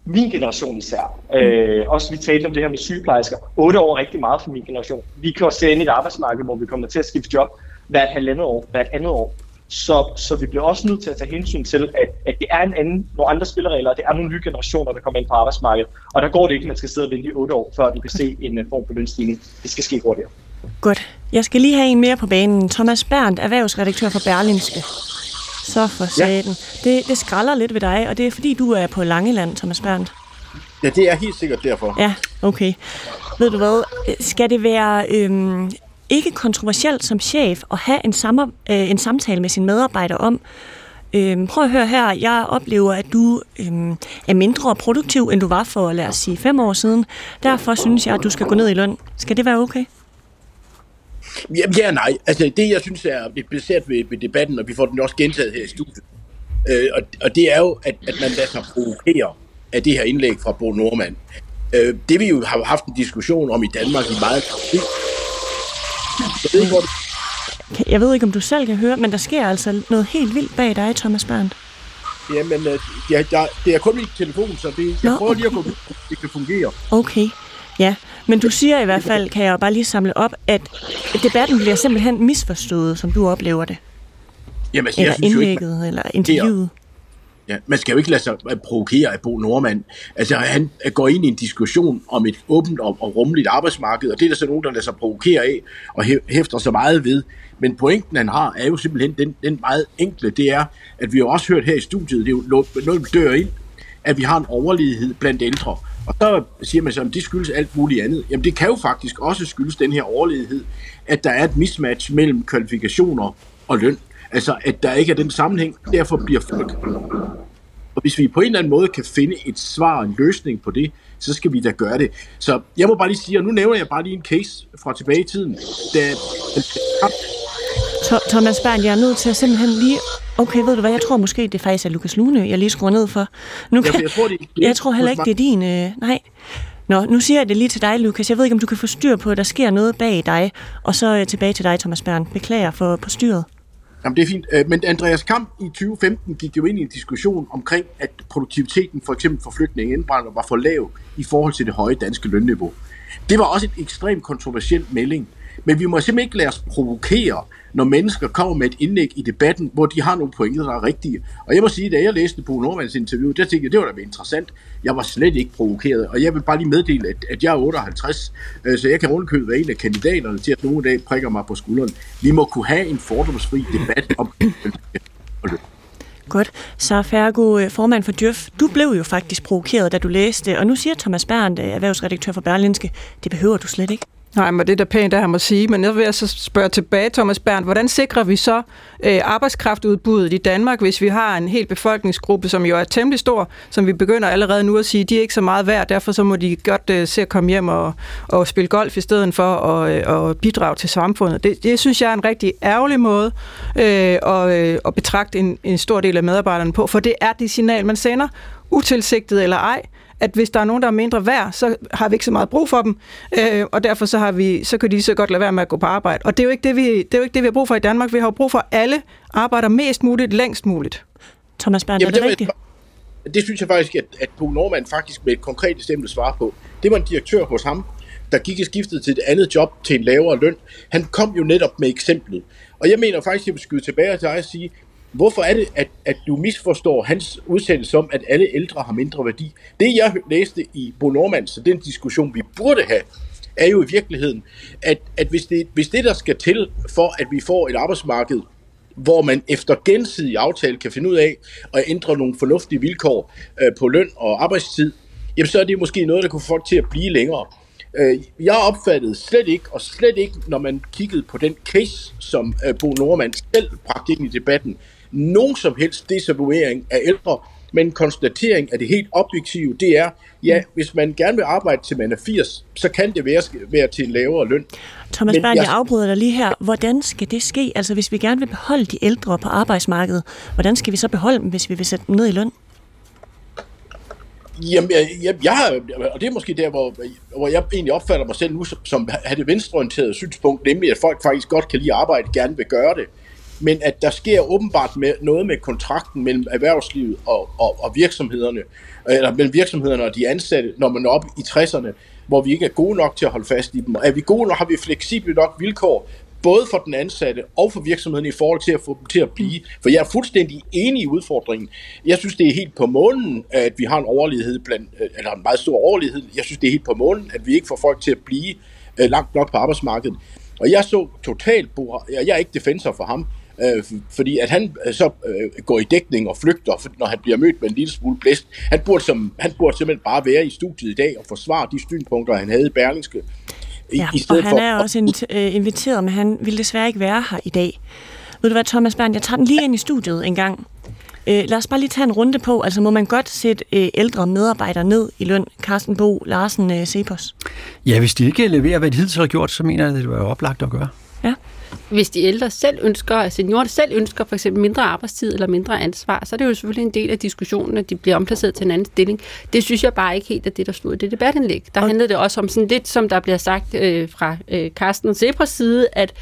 Speaker 6: min generation især, øh, også vi talte om det her med sygeplejersker, otte år er rigtig meget for min generation. Vi kan også se ind i et arbejdsmarked, hvor vi kommer til at skifte job hvert halvandet år, hvert andet år. Så, så vi bliver også nødt til at tage hensyn til, at, at det er en anden, nogle andre spilleregler, og det er nogle nye generationer, der kommer ind på arbejdsmarkedet. Og der går det ikke, at man skal sidde og vente i otte år, før du kan se en uh, form for lønstigning. Det skal ske hurtigere.
Speaker 2: Godt. Jeg skal lige have en mere på banen. Thomas Berndt, erhvervsredaktør for Berlinske. Så for saten. Ja. Det, det skralder lidt ved dig, og det er fordi, du er på Langeland, Thomas Berndt.
Speaker 7: Ja, det er helt sikkert derfor.
Speaker 2: Ja, okay. Ved du hvad, skal det være øhm, ikke kontroversielt som chef at have en, samme, øh, en samtale med sine medarbejdere om, øhm, prøv at høre her, jeg oplever, at du øhm, er mindre produktiv, end du var for, lad os sige, fem år siden. Derfor synes jeg, at du skal gå ned i løn. Skal det være okay?
Speaker 7: Ja, ja nej. Altså, det, jeg synes er det besæt ved, ved debatten, og vi får den også gentaget her i studiet, øh, og, og det er jo, at, at man lader sig provokere af det her indlæg fra Bo Normand. Øh, det vi jo har haft en diskussion om i Danmark i meget tid.
Speaker 2: Jeg ved, hvor jeg ved ikke, om du selv kan høre, men der sker altså noget helt vildt bag dig, Thomas Berndt.
Speaker 7: Jamen, øh, jeg, jeg, det er kun min telefon, så det, jeg Nå, prøver lige at gå ud, det kan fungere.
Speaker 2: Okay, ja. Men du siger i hvert fald, kan jeg bare lige samle op, at debatten bliver simpelthen misforstået, som du oplever det.
Speaker 7: Jamen, altså,
Speaker 2: eller
Speaker 7: jeg synes
Speaker 2: indlægget,
Speaker 7: jo ikke,
Speaker 2: eller interviewet.
Speaker 7: Ja, man skal jo ikke lade sig provokere af Bo Normand. Altså, han går ind i en diskussion om et åbent og, og rummeligt arbejdsmarked, og det er der så nogen, der lader sig provokere af og hæfter så meget ved. Men pointen, han har, er jo simpelthen den, den meget enkle, det er, at vi har også hørt her i studiet, det er jo noget, dør ind, at vi har en overledighed blandt ældre. Og så siger man så, at det skyldes alt muligt andet. Jamen det kan jo faktisk også skyldes den her overledighed, at der er et mismatch mellem kvalifikationer og løn. Altså at der ikke er den sammenhæng, derfor bliver folk. Og hvis vi på en eller anden måde kan finde et svar, en løsning på det, så skal vi da gøre det. Så jeg må bare lige sige, og nu nævner jeg bare lige en case fra tilbage i tiden, da
Speaker 2: Thomas Bernd, jeg er nødt til at simpelthen lige... Okay, ved du hvad, jeg tror måske, det faktisk er Lukas Lune, jeg lige skruer ned for.
Speaker 7: Nu kan... jeg, tror, det,
Speaker 2: det jeg tror heller ikke, det er din... Øh, nej. Nå, nu siger jeg det lige til dig, Lukas. Jeg ved ikke, om du kan få styr på, at der sker noget bag dig. Og så øh, tilbage til dig, Thomas Bernd. Beklager for på styret.
Speaker 7: Jamen, det er fint. Øh, men Andreas Kamp i 2015 gik jo ind i en diskussion omkring, at produktiviteten for eksempel for flygtninge indbrændere var for lav i forhold til det høje danske lønniveau. Det var også et ekstremt kontroversielt melding. Men vi må simpelthen ikke lade os provokere når mennesker kommer med et indlæg i debatten, hvor de har nogle pointer, der er rigtige. Og jeg må sige, da jeg læste på Nordmands interview, der tænkte jeg, det var da interessant. Jeg var slet ikke provokeret, og jeg vil bare lige meddele, at, at jeg er 58, øh, så jeg kan rundkøbe være en af kandidaterne til, at nogle dage prikker mig på skulderen. Vi må kunne have en fordomsfri debat om
Speaker 2: Godt. Så Fergo, øh, formand for Djøf, du blev jo faktisk provokeret, da du læste, og nu siger Thomas Berndt, øh, erhvervsredaktør for Berlinske, det behøver du slet ikke.
Speaker 5: Nej, men det er da pænt, at han må sige. Men jeg vil jeg så spørge tilbage, Thomas Berndt, hvordan sikrer vi så øh, arbejdskraftudbuddet i Danmark, hvis vi har en hel befolkningsgruppe, som jo er temmelig stor, som vi begynder allerede nu at sige, de er ikke så meget værd, derfor så må de godt øh, se at komme hjem og, og spille golf i stedet for at, øh, og bidrage til samfundet. Det, det synes jeg er en rigtig ærgerlig måde øh, at, øh, at betragte en, en stor del af medarbejderne på, for det er det signal, man sender utilsigtet eller ej, at hvis der er nogen, der er mindre værd, så har vi ikke så meget brug for dem, øh, og derfor så, har vi, så kan de så godt lade være med at gå på arbejde. Og det er, jo ikke det, vi, det er jo ikke det, vi har brug for i Danmark. Vi har jo brug for, at alle arbejder mest muligt, længst muligt.
Speaker 2: Thomas Bernd, er det, det rigtigt?
Speaker 7: Det synes jeg faktisk, at, at Bo Norman faktisk med et konkret eksempel svarer på. Det var en direktør hos ham, der gik og skiftede til et andet job til en lavere løn. Han kom jo netop med eksemplet. Og jeg mener faktisk, at jeg vil skyde tilbage til dig og sige, hvorfor er det, at, at du misforstår hans udsendelse om, at alle ældre har mindre værdi? Det, jeg læste i Bo Normand, så den diskussion, vi burde have, er jo i virkeligheden, at, at hvis, det, hvis det, der skal til for, at vi får et arbejdsmarked, hvor man efter gensidig aftale kan finde ud af at ændre nogle fornuftige vilkår øh, på løn og arbejdstid, jamen så er det måske noget, der kunne få folk til at blive længere. Øh, jeg opfattede slet ikke, og slet ikke, når man kiggede på den case, som øh, Bo Norman selv bragte ind i debatten, nogen som helst desavouering af ældre, men konstatering af det helt objektive, det er, ja, hvis man gerne vil arbejde til man er 80, så kan det være, være til en lavere løn.
Speaker 2: Thomas Bernd, jeg afbryder dig lige her. Hvordan skal det ske? Altså, hvis vi gerne vil beholde de ældre på arbejdsmarkedet, hvordan skal vi så beholde dem, hvis vi vil sætte dem ned i løn?
Speaker 7: Jamen, jeg, jeg, jeg og det er måske der, hvor, hvor jeg egentlig opfatter mig selv nu som, som have det venstreorienterede synspunkt, nemlig at folk faktisk godt kan lide arbejde, gerne vil gøre det, men at der sker åbenbart med, noget med kontrakten mellem erhvervslivet og, og, og virksomhederne, eller mellem virksomhederne og de ansatte, når man er oppe i 60'erne, hvor vi ikke er gode nok til at holde fast i dem. Er vi gode nok, har vi fleksible nok vilkår, både for den ansatte og for virksomheden i forhold til at få dem til at blive. For jeg er fuldstændig enig i udfordringen. Jeg synes, det er helt på månen, at vi har en overlighed blandt, øh, eller en meget stor overlighed. Jeg synes, det er helt på månen, at vi ikke får folk til at blive øh, langt nok på arbejdsmarkedet. Og jeg så totalt, jeg er ikke defensor for ham, øh, fordi at han så går i dækning og flygter, når han bliver mødt med en lille smule blæst. Han burde, som, han burde simpelthen bare være i studiet i dag og forsvare de synspunkter, han havde i Berlingske.
Speaker 2: I, ja, i stedet og han for, er også øh, inviteret, men han vil desværre ikke være her i dag. Ved du hvad, Thomas Bernd, jeg tager den lige ind i studiet en gang. Øh, lad os bare lige tage en runde på. Altså, må man godt sætte øh, ældre medarbejdere ned i løn? Carsten Bo, Larsen, øh, Cepos.
Speaker 3: Ja, hvis de ikke leverer, hvad de hidtil har gjort, så mener jeg, at det var oplagt at gøre.
Speaker 2: Ja
Speaker 4: hvis de ældre selv ønsker, altså seniorer selv ønsker for eksempel mindre arbejdstid eller mindre ansvar, så er det jo selvfølgelig en del af diskussionen, at de bliver omplaceret til en anden stilling. Det synes jeg bare ikke helt er det, der stod i det debatindlæg. Der handlede det også om sådan lidt, som der bliver sagt øh, fra øh, Carsten og Zebras side, at,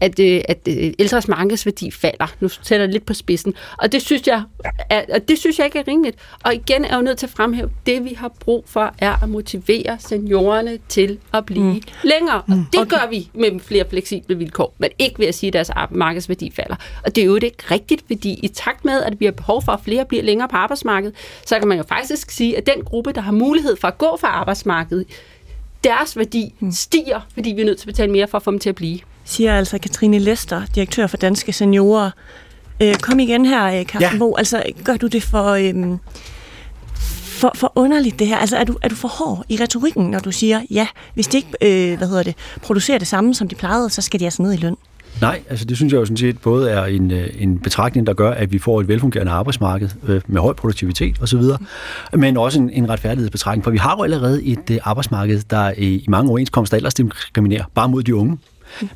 Speaker 4: at, øh, at øh, ældres markedsværdi falder. Nu sætter jeg lidt på spidsen. Og det synes jeg, er, og det synes jeg ikke er rimeligt. Og igen er jeg jo nødt til at fremhæve, det vi har brug for, er at motivere seniorerne til at blive mm. længere. Og det okay. gør vi med flere fleksible vilkår. Men ikke ved at sige, at deres markedsværdi falder. Og det er jo ikke rigtigt, fordi i takt med, at vi har behov for, at flere bliver længere på arbejdsmarkedet, så kan man jo faktisk sige, at den gruppe, der har mulighed for at gå fra arbejdsmarkedet, deres værdi hmm. stiger, fordi vi er nødt til at betale mere for at få dem til at blive.
Speaker 2: Siger altså Katrine Lester, direktør for Danske Seniorer. Øh, kom igen her, Carsten ja. Bo. Altså, gør du det for... Øh, for, for underligt det her. Altså, er du, er du for hård i retorikken, når du siger, ja, hvis de ikke øh, hvad hedder det, producerer det samme, som de plejede, så skal de altså ned i løn?
Speaker 3: Nej, altså det synes jeg jo sådan set både er en, øh, en betragtning, der gør, at vi får et velfungerende arbejdsmarked øh, med høj produktivitet osv., men også en, en retfærdighedsbetragtning, for vi har jo allerede et øh, arbejdsmarked, der i, i mange overenskomster ellers diskriminerer bare mod de unge.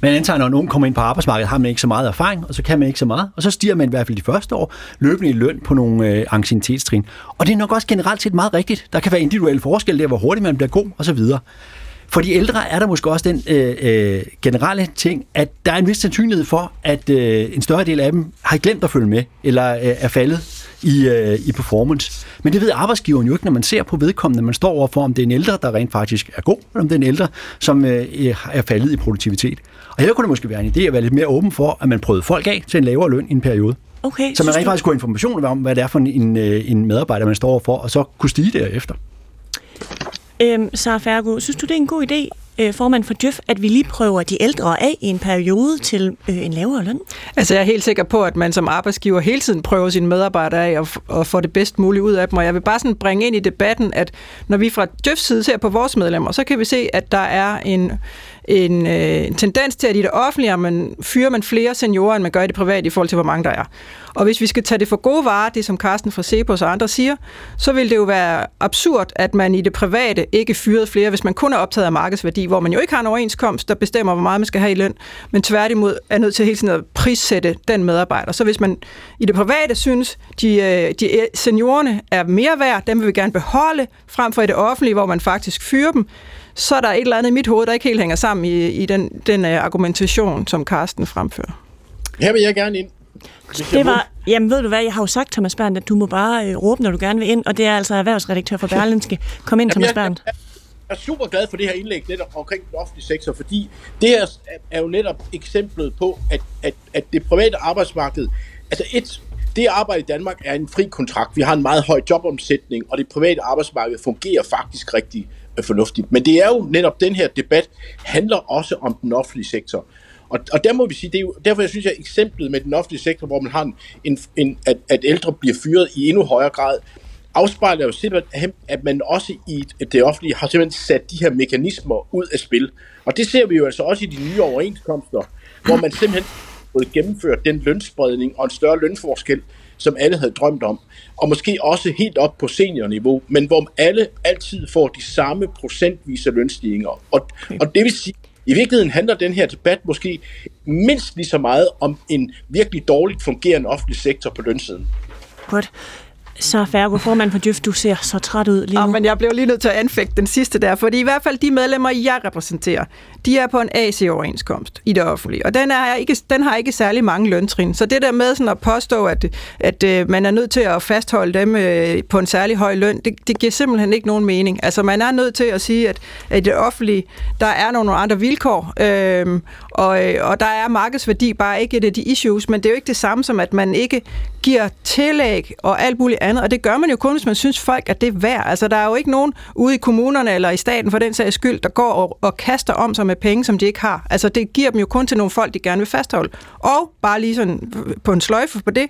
Speaker 3: Man antager, når en ung kommer ind på arbejdsmarkedet, har man ikke så meget erfaring, og så kan man ikke så meget. Og så stiger man i hvert fald de første år løbende i løn på nogle øh, anciennitetstrin. Og det er nok også generelt set meget rigtigt. Der kan være individuelle forskelle der, hvor hurtigt man bliver god, og så videre. For de ældre er der måske også den øh, øh, generelle ting, at der er en vis sandsynlighed for, at øh, en større del af dem har glemt at følge med, eller øh, er faldet i, øh, i performance. Men det ved arbejdsgiveren jo ikke, når man ser på vedkommende, man står overfor, om det er en ældre, der rent faktisk er god, eller om det er en ældre, som øh, er faldet i produktivitet. Og her kunne det måske være en idé at være lidt mere åben for, at man prøvede folk af til en lavere løn i en periode.
Speaker 2: Okay,
Speaker 3: så man rent faktisk kunne have information om, hvad det er for en, øh, en medarbejder, man står overfor, og så kunne stige derefter.
Speaker 2: Øhm, Sara Fergo, synes du, det er en god idé, øh, formand for Djøf, at vi lige prøver de ældre af i en periode til øh, en lavere løn?
Speaker 5: Altså jeg er helt sikker på, at man som arbejdsgiver hele tiden prøver sine medarbejdere af og, og få det bedst muligt ud af dem. Og jeg vil bare sådan bringe ind i debatten, at når vi fra Djøfs side ser på vores medlemmer, så kan vi se, at der er en en, øh, en tendens til, at i det offentlige man, fyrer man flere seniorer, end man gør i det private i forhold til, hvor mange der er. Og hvis vi skal tage det for gode varer, det som Carsten fra Cepos og andre siger, så vil det jo være absurd, at man i det private ikke fyrede flere, hvis man kun er optaget af markedsværdi hvor man jo ikke har en overenskomst, der bestemmer, hvor meget man skal have i løn, men tværtimod er nødt til hele tiden at prissætte den medarbejder. Så hvis man i det private synes, de, øh, de seniorerne er mere værd, dem vil vi gerne beholde, frem for i det offentlige, hvor man faktisk fyrer dem, så er der et eller andet i mit hoved, der ikke helt hænger sammen i, i den, den uh, argumentation, som Karsten fremfører.
Speaker 7: Her vil jeg gerne ind.
Speaker 2: Det var, jamen ved du hvad, jeg har jo sagt, Thomas Berndt, at du må bare øh, råbe, når du gerne vil ind, og det er altså erhvervsredaktør for Berlinske. Kom ind, Thomas Berndt.
Speaker 7: Jeg er super glad for det her indlæg netop omkring den offentlige sektor, fordi det her er jo netop eksemplet på, at, at, at det private arbejdsmarked, altså et, det arbejde i Danmark er en fri kontrakt. Vi har en meget høj jobomsætning, og det private arbejdsmarked fungerer faktisk rigtig øh, fornuftigt. Men det er jo netop den her debat handler også om den offentlige sektor. Og, og der må vi sige, det er jo, derfor jeg synes jeg eksemplet med den offentlige sektor, hvor man har en, en, en at, at ældre bliver fyret i endnu højere grad, afspejler jo simpelthen, at man også i det offentlige har simpelthen sat de her mekanismer ud af spil. Og det ser vi jo altså også i de nye overenskomster, hvor man simpelthen både gennemført den lønspredning og en større lønforskel, som alle havde drømt om. Og måske også helt op på seniorniveau, men hvor alle altid får de samme procentvise lønstigninger. Og, og det vil sige, i virkeligheden handler den her debat måske mindst lige så meget om en virkelig dårligt fungerende offentlig sektor på lønsiden.
Speaker 2: Godt. Så Færgo, formand for Djøf, du ser så træt ud lige nu.
Speaker 5: Ja, men jeg blev lige nødt til at anfægte den sidste der, fordi i hvert fald de medlemmer, jeg repræsenterer, de er på en AC-overenskomst i det offentlige, og den, er ikke, den har ikke særlig mange løntrin. Så det der med sådan at påstå, at, at, at man er nødt til at fastholde dem øh, på en særlig høj løn, det, det giver simpelthen ikke nogen mening. Altså man er nødt til at sige, at, at i det offentlige, der er nogle andre vilkår, øh, og, øh, og der er markedsværdi bare ikke et af de issues, men det er jo ikke det samme som, at man ikke giver tillæg og alt muligt andet, og det gør man jo kun, hvis man synes folk, at det er værd. Altså, der er jo ikke nogen ude i kommunerne eller i staten for den sags skyld, der går og, og kaster om sig med penge, som de ikke har. Altså, det giver dem jo kun til nogle folk, de gerne vil fastholde. Og bare lige sådan på en sløjfe på det,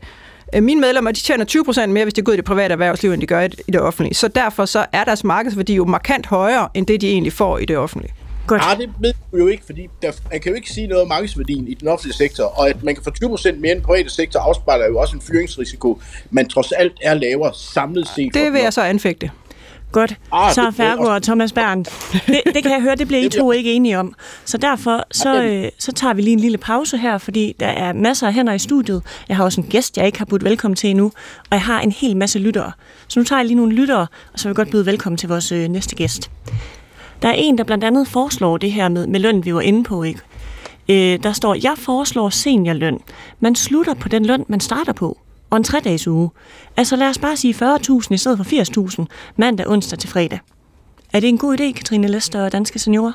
Speaker 5: øh, mine medlemmer, de tjener 20% mere, hvis de går ud i det private erhvervsliv, end de gør i det offentlige. Så derfor så er deres markedsværdi jo markant højere, end det de egentlig får i det offentlige.
Speaker 7: Godt. Nej, det ved du jo ikke, fordi der, man kan jo ikke sige noget om markedsværdien i den offentlige sektor, og at man kan få 20% mere end den private sektor afspejler jo også en fyringsrisiko, men trods alt er lavere samlet set.
Speaker 5: Det vil jeg så anfægte.
Speaker 2: Godt. Ah, så Færgo og Thomas Berndt. Det, det kan jeg høre, det bliver I to ikke enige om. Så derfor så, øh, så tager vi lige en lille pause her, fordi der er masser af hænder i studiet. Jeg har også en gæst, jeg ikke har budt velkommen til endnu, og jeg har en hel masse lyttere. Så nu tager jeg lige nogle lyttere, og så vil jeg godt byde velkommen til vores øh, næste gæst. Der er en, der blandt andet foreslår det her med, med løn, vi var inde på, ikke? Øh, der står, jeg foreslår seniorløn. Man slutter på den løn, man starter på. Og en tre-dages uge. Altså lad os bare sige 40.000 i stedet for 80.000 mandag, onsdag til fredag. Er det en god idé, Katrine Lester og Danske Seniorer?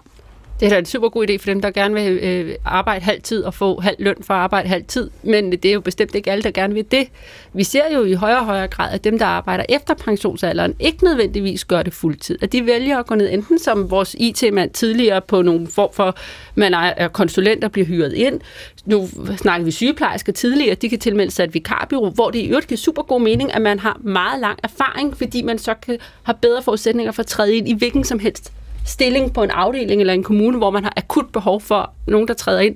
Speaker 4: Det er da en super god idé for dem, der gerne vil øh, arbejde halvtid og få halv løn for at arbejde halvtid. Men det er jo bestemt ikke alle, der gerne vil det. Vi ser jo i højere og højere grad, at dem, der arbejder efter pensionsalderen, ikke nødvendigvis gør det fuldtid. At de vælger at gå ned enten som vores IT-mand tidligere på nogle form for, man er konsulent og bliver hyret ind. Nu snakker vi sygeplejersker tidligere, de kan tilmelde sig et vikarbyrå, hvor det i øvrigt giver super god mening, at man har meget lang erfaring, fordi man så kan have bedre forudsætninger for at træde ind i hvilken som helst stilling på en afdeling eller en kommune, hvor man har akut behov for nogen, der træder ind.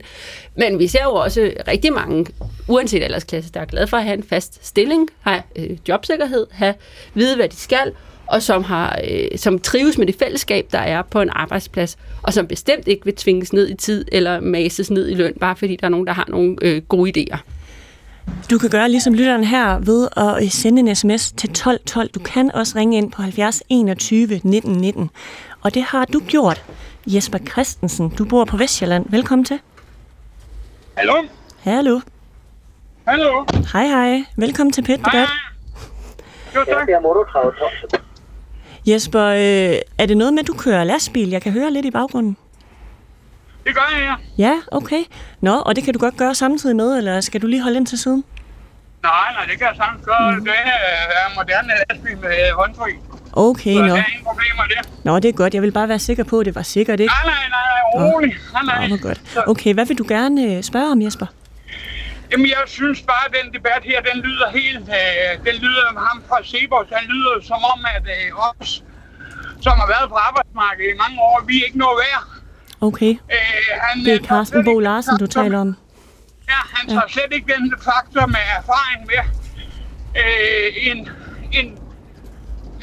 Speaker 4: Men vi ser jo også rigtig mange, uanset aldersklasse, der er glade for at have en fast stilling, have øh, jobsikkerhed, have vide, hvad de skal, og som, har, øh, som trives med det fællesskab, der er på en arbejdsplads, og som bestemt ikke vil tvinges ned i tid eller mases ned i løn, bare fordi der er nogen, der har nogle øh, gode idéer.
Speaker 2: Du kan gøre ligesom lytteren her ved at øh, sende en sms til 1212. Du kan også ringe ind på 70 21 19 19. Og det har du gjort. Jesper Christensen, du bor på Vestjylland. Velkommen til.
Speaker 8: Hallo.
Speaker 2: Hallo.
Speaker 8: Hallo.
Speaker 2: Hej hej. Velkommen til Pet Debat.
Speaker 8: Jo, tak.
Speaker 2: Jesper, øh, er det noget med, at du kører lastbil? Jeg kan høre lidt i baggrunden.
Speaker 8: Det gør jeg,
Speaker 2: ja. Ja, okay. Nå, og det kan du godt gøre samtidig med, eller skal du lige holde ind til siden?
Speaker 8: Nej, nej, det kan jeg sagtens gøre. Mm. Det er moderne lastbil med håndtryk.
Speaker 2: Okay,
Speaker 8: Så
Speaker 2: nå.
Speaker 8: der er ingen problemer der.
Speaker 2: Nå, det er godt. Jeg vil bare være sikker på, at det var sikkert, ikke?
Speaker 8: Nej, nej, nej, rolig. Nej, nej.
Speaker 2: Nå, godt. Okay, hvad vil du gerne øh, spørge om, Jesper?
Speaker 8: Jamen, jeg synes bare, at den debat her, den lyder helt... Øh, den lyder ham fra Sebos, den lyder som om, at øh, os, som har været på arbejdsmarkedet i mange år, vi er ikke noget værd.
Speaker 2: Okay.
Speaker 8: Øh, han,
Speaker 2: Det er
Speaker 8: øh,
Speaker 2: Carsten Bo Larsen, du taler om.
Speaker 8: Ja, han tager slet ikke den faktor med erfaring med. Øh, en, en,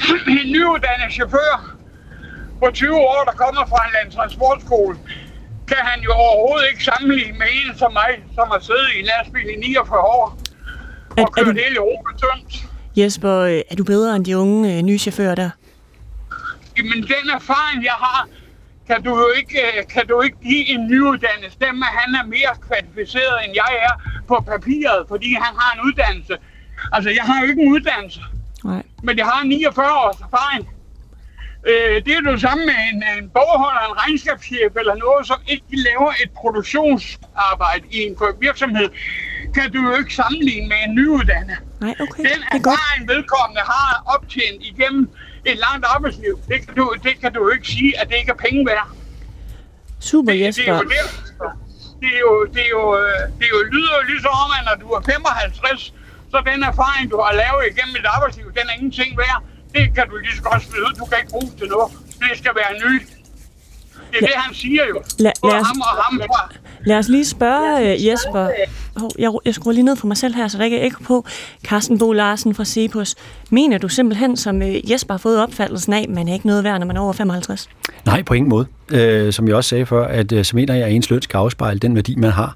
Speaker 8: en nyuddannet chauffør på 20 år, der kommer fra en landtransportskole, kan han jo overhovedet ikke sammenligne med en som mig, som har siddet i en lastbil i 49 år og
Speaker 2: Er- er
Speaker 8: kørt
Speaker 2: du-
Speaker 8: hele Europa tyndt.
Speaker 2: Jesper, øh, er du bedre end de unge øh, nye chauffører der?
Speaker 8: Men den erfaring, jeg har, kan du jo ikke, øh, kan du ikke give en nyuddannet stemme, han er mere kvalificeret, end jeg er på papiret, fordi han har en uddannelse. Altså, jeg har jo ikke en uddannelse,
Speaker 2: Nej.
Speaker 8: men jeg har 49 års erfaring. Øh, det er jo det samme med en, en bogholder, en regnskabschef eller noget, som ikke laver et produktionsarbejde i en virksomhed, kan du jo ikke sammenligne med en nyuddannet.
Speaker 2: Nej, okay.
Speaker 8: Den
Speaker 2: Det er
Speaker 8: erfaring, vedkommende har optjent igennem et langt arbejdsliv, det kan, du, det kan du jo ikke sige, at det ikke er penge værd.
Speaker 2: Super,
Speaker 8: Det, det, er
Speaker 2: Jesper.
Speaker 8: jo, det, det, er jo, det, er jo, øh, det er jo, lyder jo ligesom om, at når du er 55, så den erfaring, du har lavet igennem et arbejdsliv, den er ingenting værd. Det kan du lige så godt smide ud. Du kan ikke bruge det til noget. Det skal være nyt. Det er det, han siger jo.
Speaker 2: Lad-
Speaker 8: Både
Speaker 2: lad os-
Speaker 8: ham og ham fra.
Speaker 2: Lad os lige spørge øh, Jesper. Hov, jeg, jeg skruer lige ned for mig selv her, så der ikke er ekko på. Carsten Bo Larsen fra Cepos. Mener du simpelthen, som øh, Jesper har fået opfattelsen af, man er ikke noget værd, når man er over 55?
Speaker 3: Nej, på ingen måde. Øh, som jeg også sagde før, at så mener jeg, at ens løn skal afspejle den værdi, man har.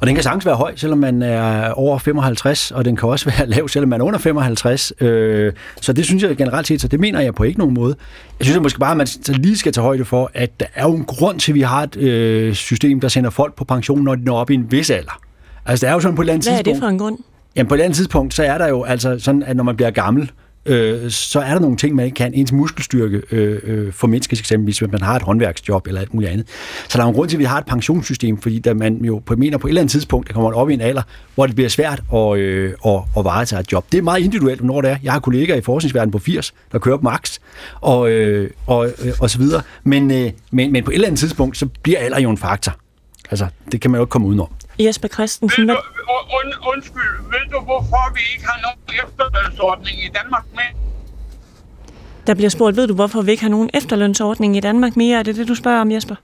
Speaker 3: Og den kan sagtens være høj, selvom man er over 55, og den kan også være lav, selvom man er under 55. Øh, så det synes jeg generelt set, så det mener jeg på ikke nogen måde. Jeg synes at måske bare, at man lige skal tage højde for, at der er jo en grund til, at vi har et øh, system, der sender folk på pension, når de når op i en vis alder. Altså, det er jo sådan på et eller andet
Speaker 2: Hvad er
Speaker 3: tidspunkt...
Speaker 2: det for en grund?
Speaker 3: Jamen på et andet tidspunkt, så er der jo altså sådan, at når man bliver gammel, øh, så er der nogle ting, man ikke kan. Ens muskelstyrke øh, øh, formindskes eksempelvis, hvis man har et håndværksjob eller alt muligt andet. Så der er en grund til, at vi har et pensionssystem, fordi der man jo på, mener på et eller andet tidspunkt, der kommer op i en alder, hvor det bliver svært at, øh, at, at varetage et job. Det er meget individuelt, når det er. Jeg har kollegaer i forskningsverdenen på 80, der kører på max, og, øh, og, øh, og så videre. Men, øh, men, men på et eller andet tidspunkt, så bliver alder jo en faktor. Altså, det kan man jo ikke komme udenom.
Speaker 2: Jesper Christensen,
Speaker 8: Ved
Speaker 2: hvad,
Speaker 8: du, und, und, undskyld, ved du, hvorfor vi ikke har nogen efterlønsordning i Danmark med?
Speaker 2: der bliver spurgt, ved du, hvorfor vi ikke har nogen efterlønsordning i Danmark mere? Er det det, du spørger om, Jesper?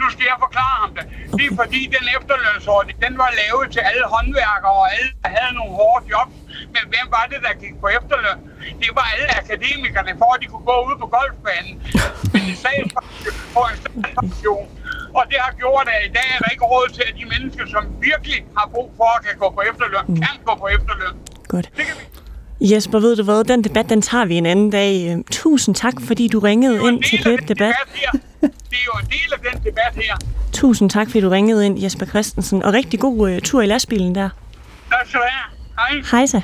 Speaker 8: Nu skal jeg forklare ham det. Det er fordi, den efterlønsordning, den var lavet til alle håndværkere og alle, der havde nogle hårde jobs. Men hvem var det, der gik på efterløn? Det var alle akademikerne, for at de kunne gå ud på golfbanen. Men de sagde på en. Og det har gjort, at i dag er der ikke råd til, at de mennesker, som virkelig har brug for at kan gå på efterløn, kan gå på efterløn.
Speaker 2: Godt.
Speaker 8: Det kan vi.
Speaker 2: Jesper, ved du hvad? Den debat, den tager vi en anden dag. Øh, Tusind tak, fordi du ringede ind til
Speaker 8: den
Speaker 2: Debat.
Speaker 8: her. Det er jo en del af den debat her.
Speaker 2: Tusind tak, fordi du ringede ind, Jesper Christensen. Og rigtig god uh, tur i lastbilen der.
Speaker 8: Tak skal du have. Hej.
Speaker 2: Hej så.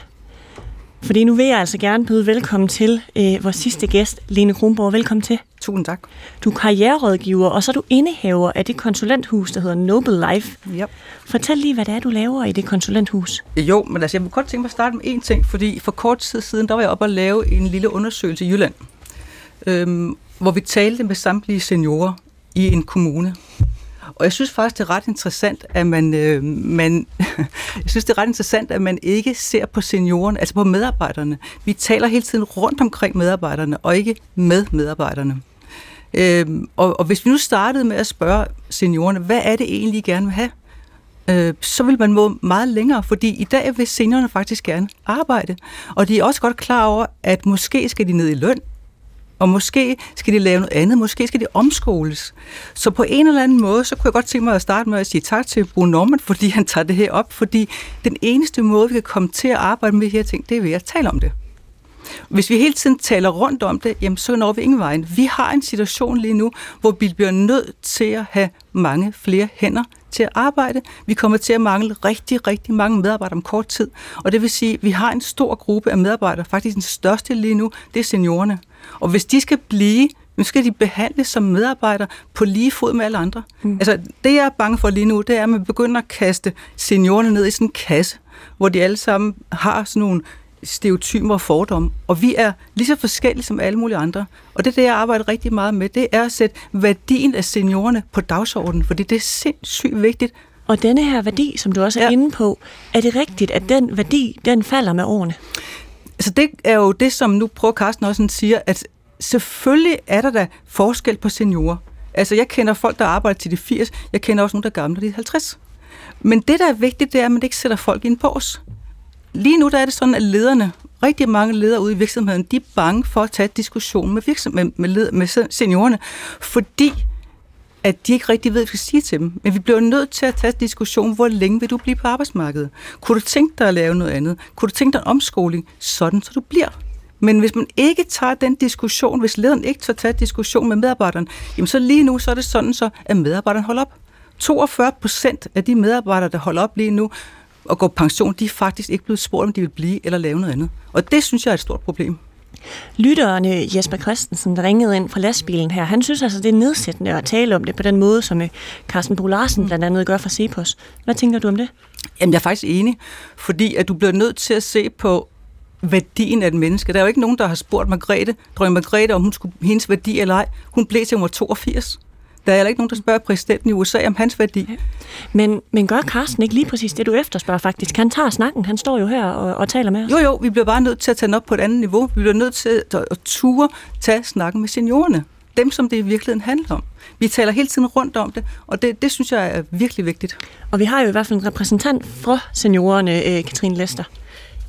Speaker 2: Fordi nu vil jeg altså gerne byde velkommen til øh, vores sidste gæst, Lene Kronborg. Velkommen til.
Speaker 9: Tusind tak.
Speaker 2: Du er karriererådgiver, og så er du indehaver af det konsulenthus, der hedder Noble Life.
Speaker 9: Yep.
Speaker 2: Fortæl lige, hvad det er, du laver i det konsulenthus.
Speaker 9: Jo, men altså, jeg vil godt tænke mig at starte med én ting, fordi for kort tid siden, der var jeg oppe og lave en lille undersøgelse i Jylland, øhm, hvor vi talte med samtlige seniorer i en kommune. Og jeg synes faktisk, det er ret interessant, at man, øh, man jeg synes, det er ret interessant, at man ikke ser på seniorerne, altså på medarbejderne. Vi taler hele tiden rundt omkring medarbejderne, og ikke med medarbejderne. Øh, og, og hvis vi nu startede med at spørge seniorerne, hvad er det egentlig, I gerne vil have? øh, så vil man må meget længere, fordi i dag vil seniorerne faktisk gerne arbejde. Og de er også godt klar over, at måske skal de ned i løn, og måske skal de lave noget andet, måske skal de omskoles. Så på en eller anden måde, så kunne jeg godt tænke mig at starte med at sige tak til Bruno Norman, fordi han tager det her op, fordi den eneste måde, vi kan komme til at arbejde med de her ting, det er ved at tale om det. Hvis vi hele tiden taler rundt om det, jamen så når vi ingen vejen. Vi har en situation lige nu, hvor vi bliver nødt til at have mange flere hænder til at arbejde. Vi kommer til at mangle rigtig, rigtig mange medarbejdere om kort tid. Og det vil sige, at vi har en stor gruppe af medarbejdere, faktisk den største lige nu, det er seniorerne. Og hvis de skal blive, nu skal de behandles som medarbejdere på lige fod med alle andre. Mm. Altså, det jeg er bange for lige nu, det er, at man begynder at kaste seniorerne ned i sådan en kasse, hvor de alle sammen har sådan nogle stereotyper og fordomme. Og vi er lige så forskellige som alle mulige andre. Og det er det, jeg arbejder rigtig meget med, det er at sætte værdien af seniorerne på dagsordenen, fordi det er sindssygt vigtigt.
Speaker 2: Og denne her værdi, som du også er ja. Inde på, er det rigtigt, at den værdi, den falder med årene?
Speaker 9: Så det er jo det, som nu prøver Carsten også siger, at selvfølgelig er der da forskel på seniorer. Altså jeg kender folk, der arbejder til de 80, jeg kender også nogle, der er gamle, der er 50. Men det, der er vigtigt, det er, at man ikke sætter folk i en bås. Lige nu der er det sådan, at lederne rigtig mange ledere ude i virksomheden, de er bange for at tage diskussion med, virksomheden, med, med, med seniorerne, fordi at de ikke rigtig ved, hvad vi skal sige til dem. Men vi bliver nødt til at tage diskussion, hvor længe vil du blive på arbejdsmarkedet? Kunne du tænke dig at lave noget andet? Kunne du tænke dig en omskoling, sådan så du bliver? Men hvis man ikke tager den diskussion, hvis lederen ikke tager tage diskussion med medarbejderen, jamen så lige nu så er det sådan så, at medarbejderen holder op. 42 procent af de medarbejdere, der holder op lige nu og går pension, de er faktisk ikke blevet spurgt, om de vil blive eller lave noget andet. Og det synes jeg er et stort problem.
Speaker 2: Lytterne Jesper Christensen, der ringede ind fra lastbilen her, han synes altså, det er nedsættende at tale om det på den måde, som øh, Carsten Bo Larsen blandt andet gør for Cepos. Hvad tænker du om det?
Speaker 9: Jamen, jeg er faktisk enig, fordi at du bliver nødt til at se på værdien af et menneske. Der er jo ikke nogen, der har spurgt Margrethe, dronning Margrethe, om hun skulle hendes værdi eller ej. Hun blev til, hun var 82. Der er heller ikke nogen, der spørger præsidenten i USA om hans værdi.
Speaker 2: Men, men gør Carsten ikke lige præcis det, du efterspørger faktisk? Han tager snakken, han står jo her og, og taler med os.
Speaker 9: Jo, jo, vi bliver bare nødt til at tage den op på et andet niveau. Vi bliver nødt til at, at ture tage snakken med seniorerne. Dem, som det i virkeligheden handler om. Vi taler hele tiden rundt om det, og det, det synes jeg er virkelig vigtigt.
Speaker 2: Og vi har jo i hvert fald en repræsentant fra seniorerne, øh, Katrine Lester.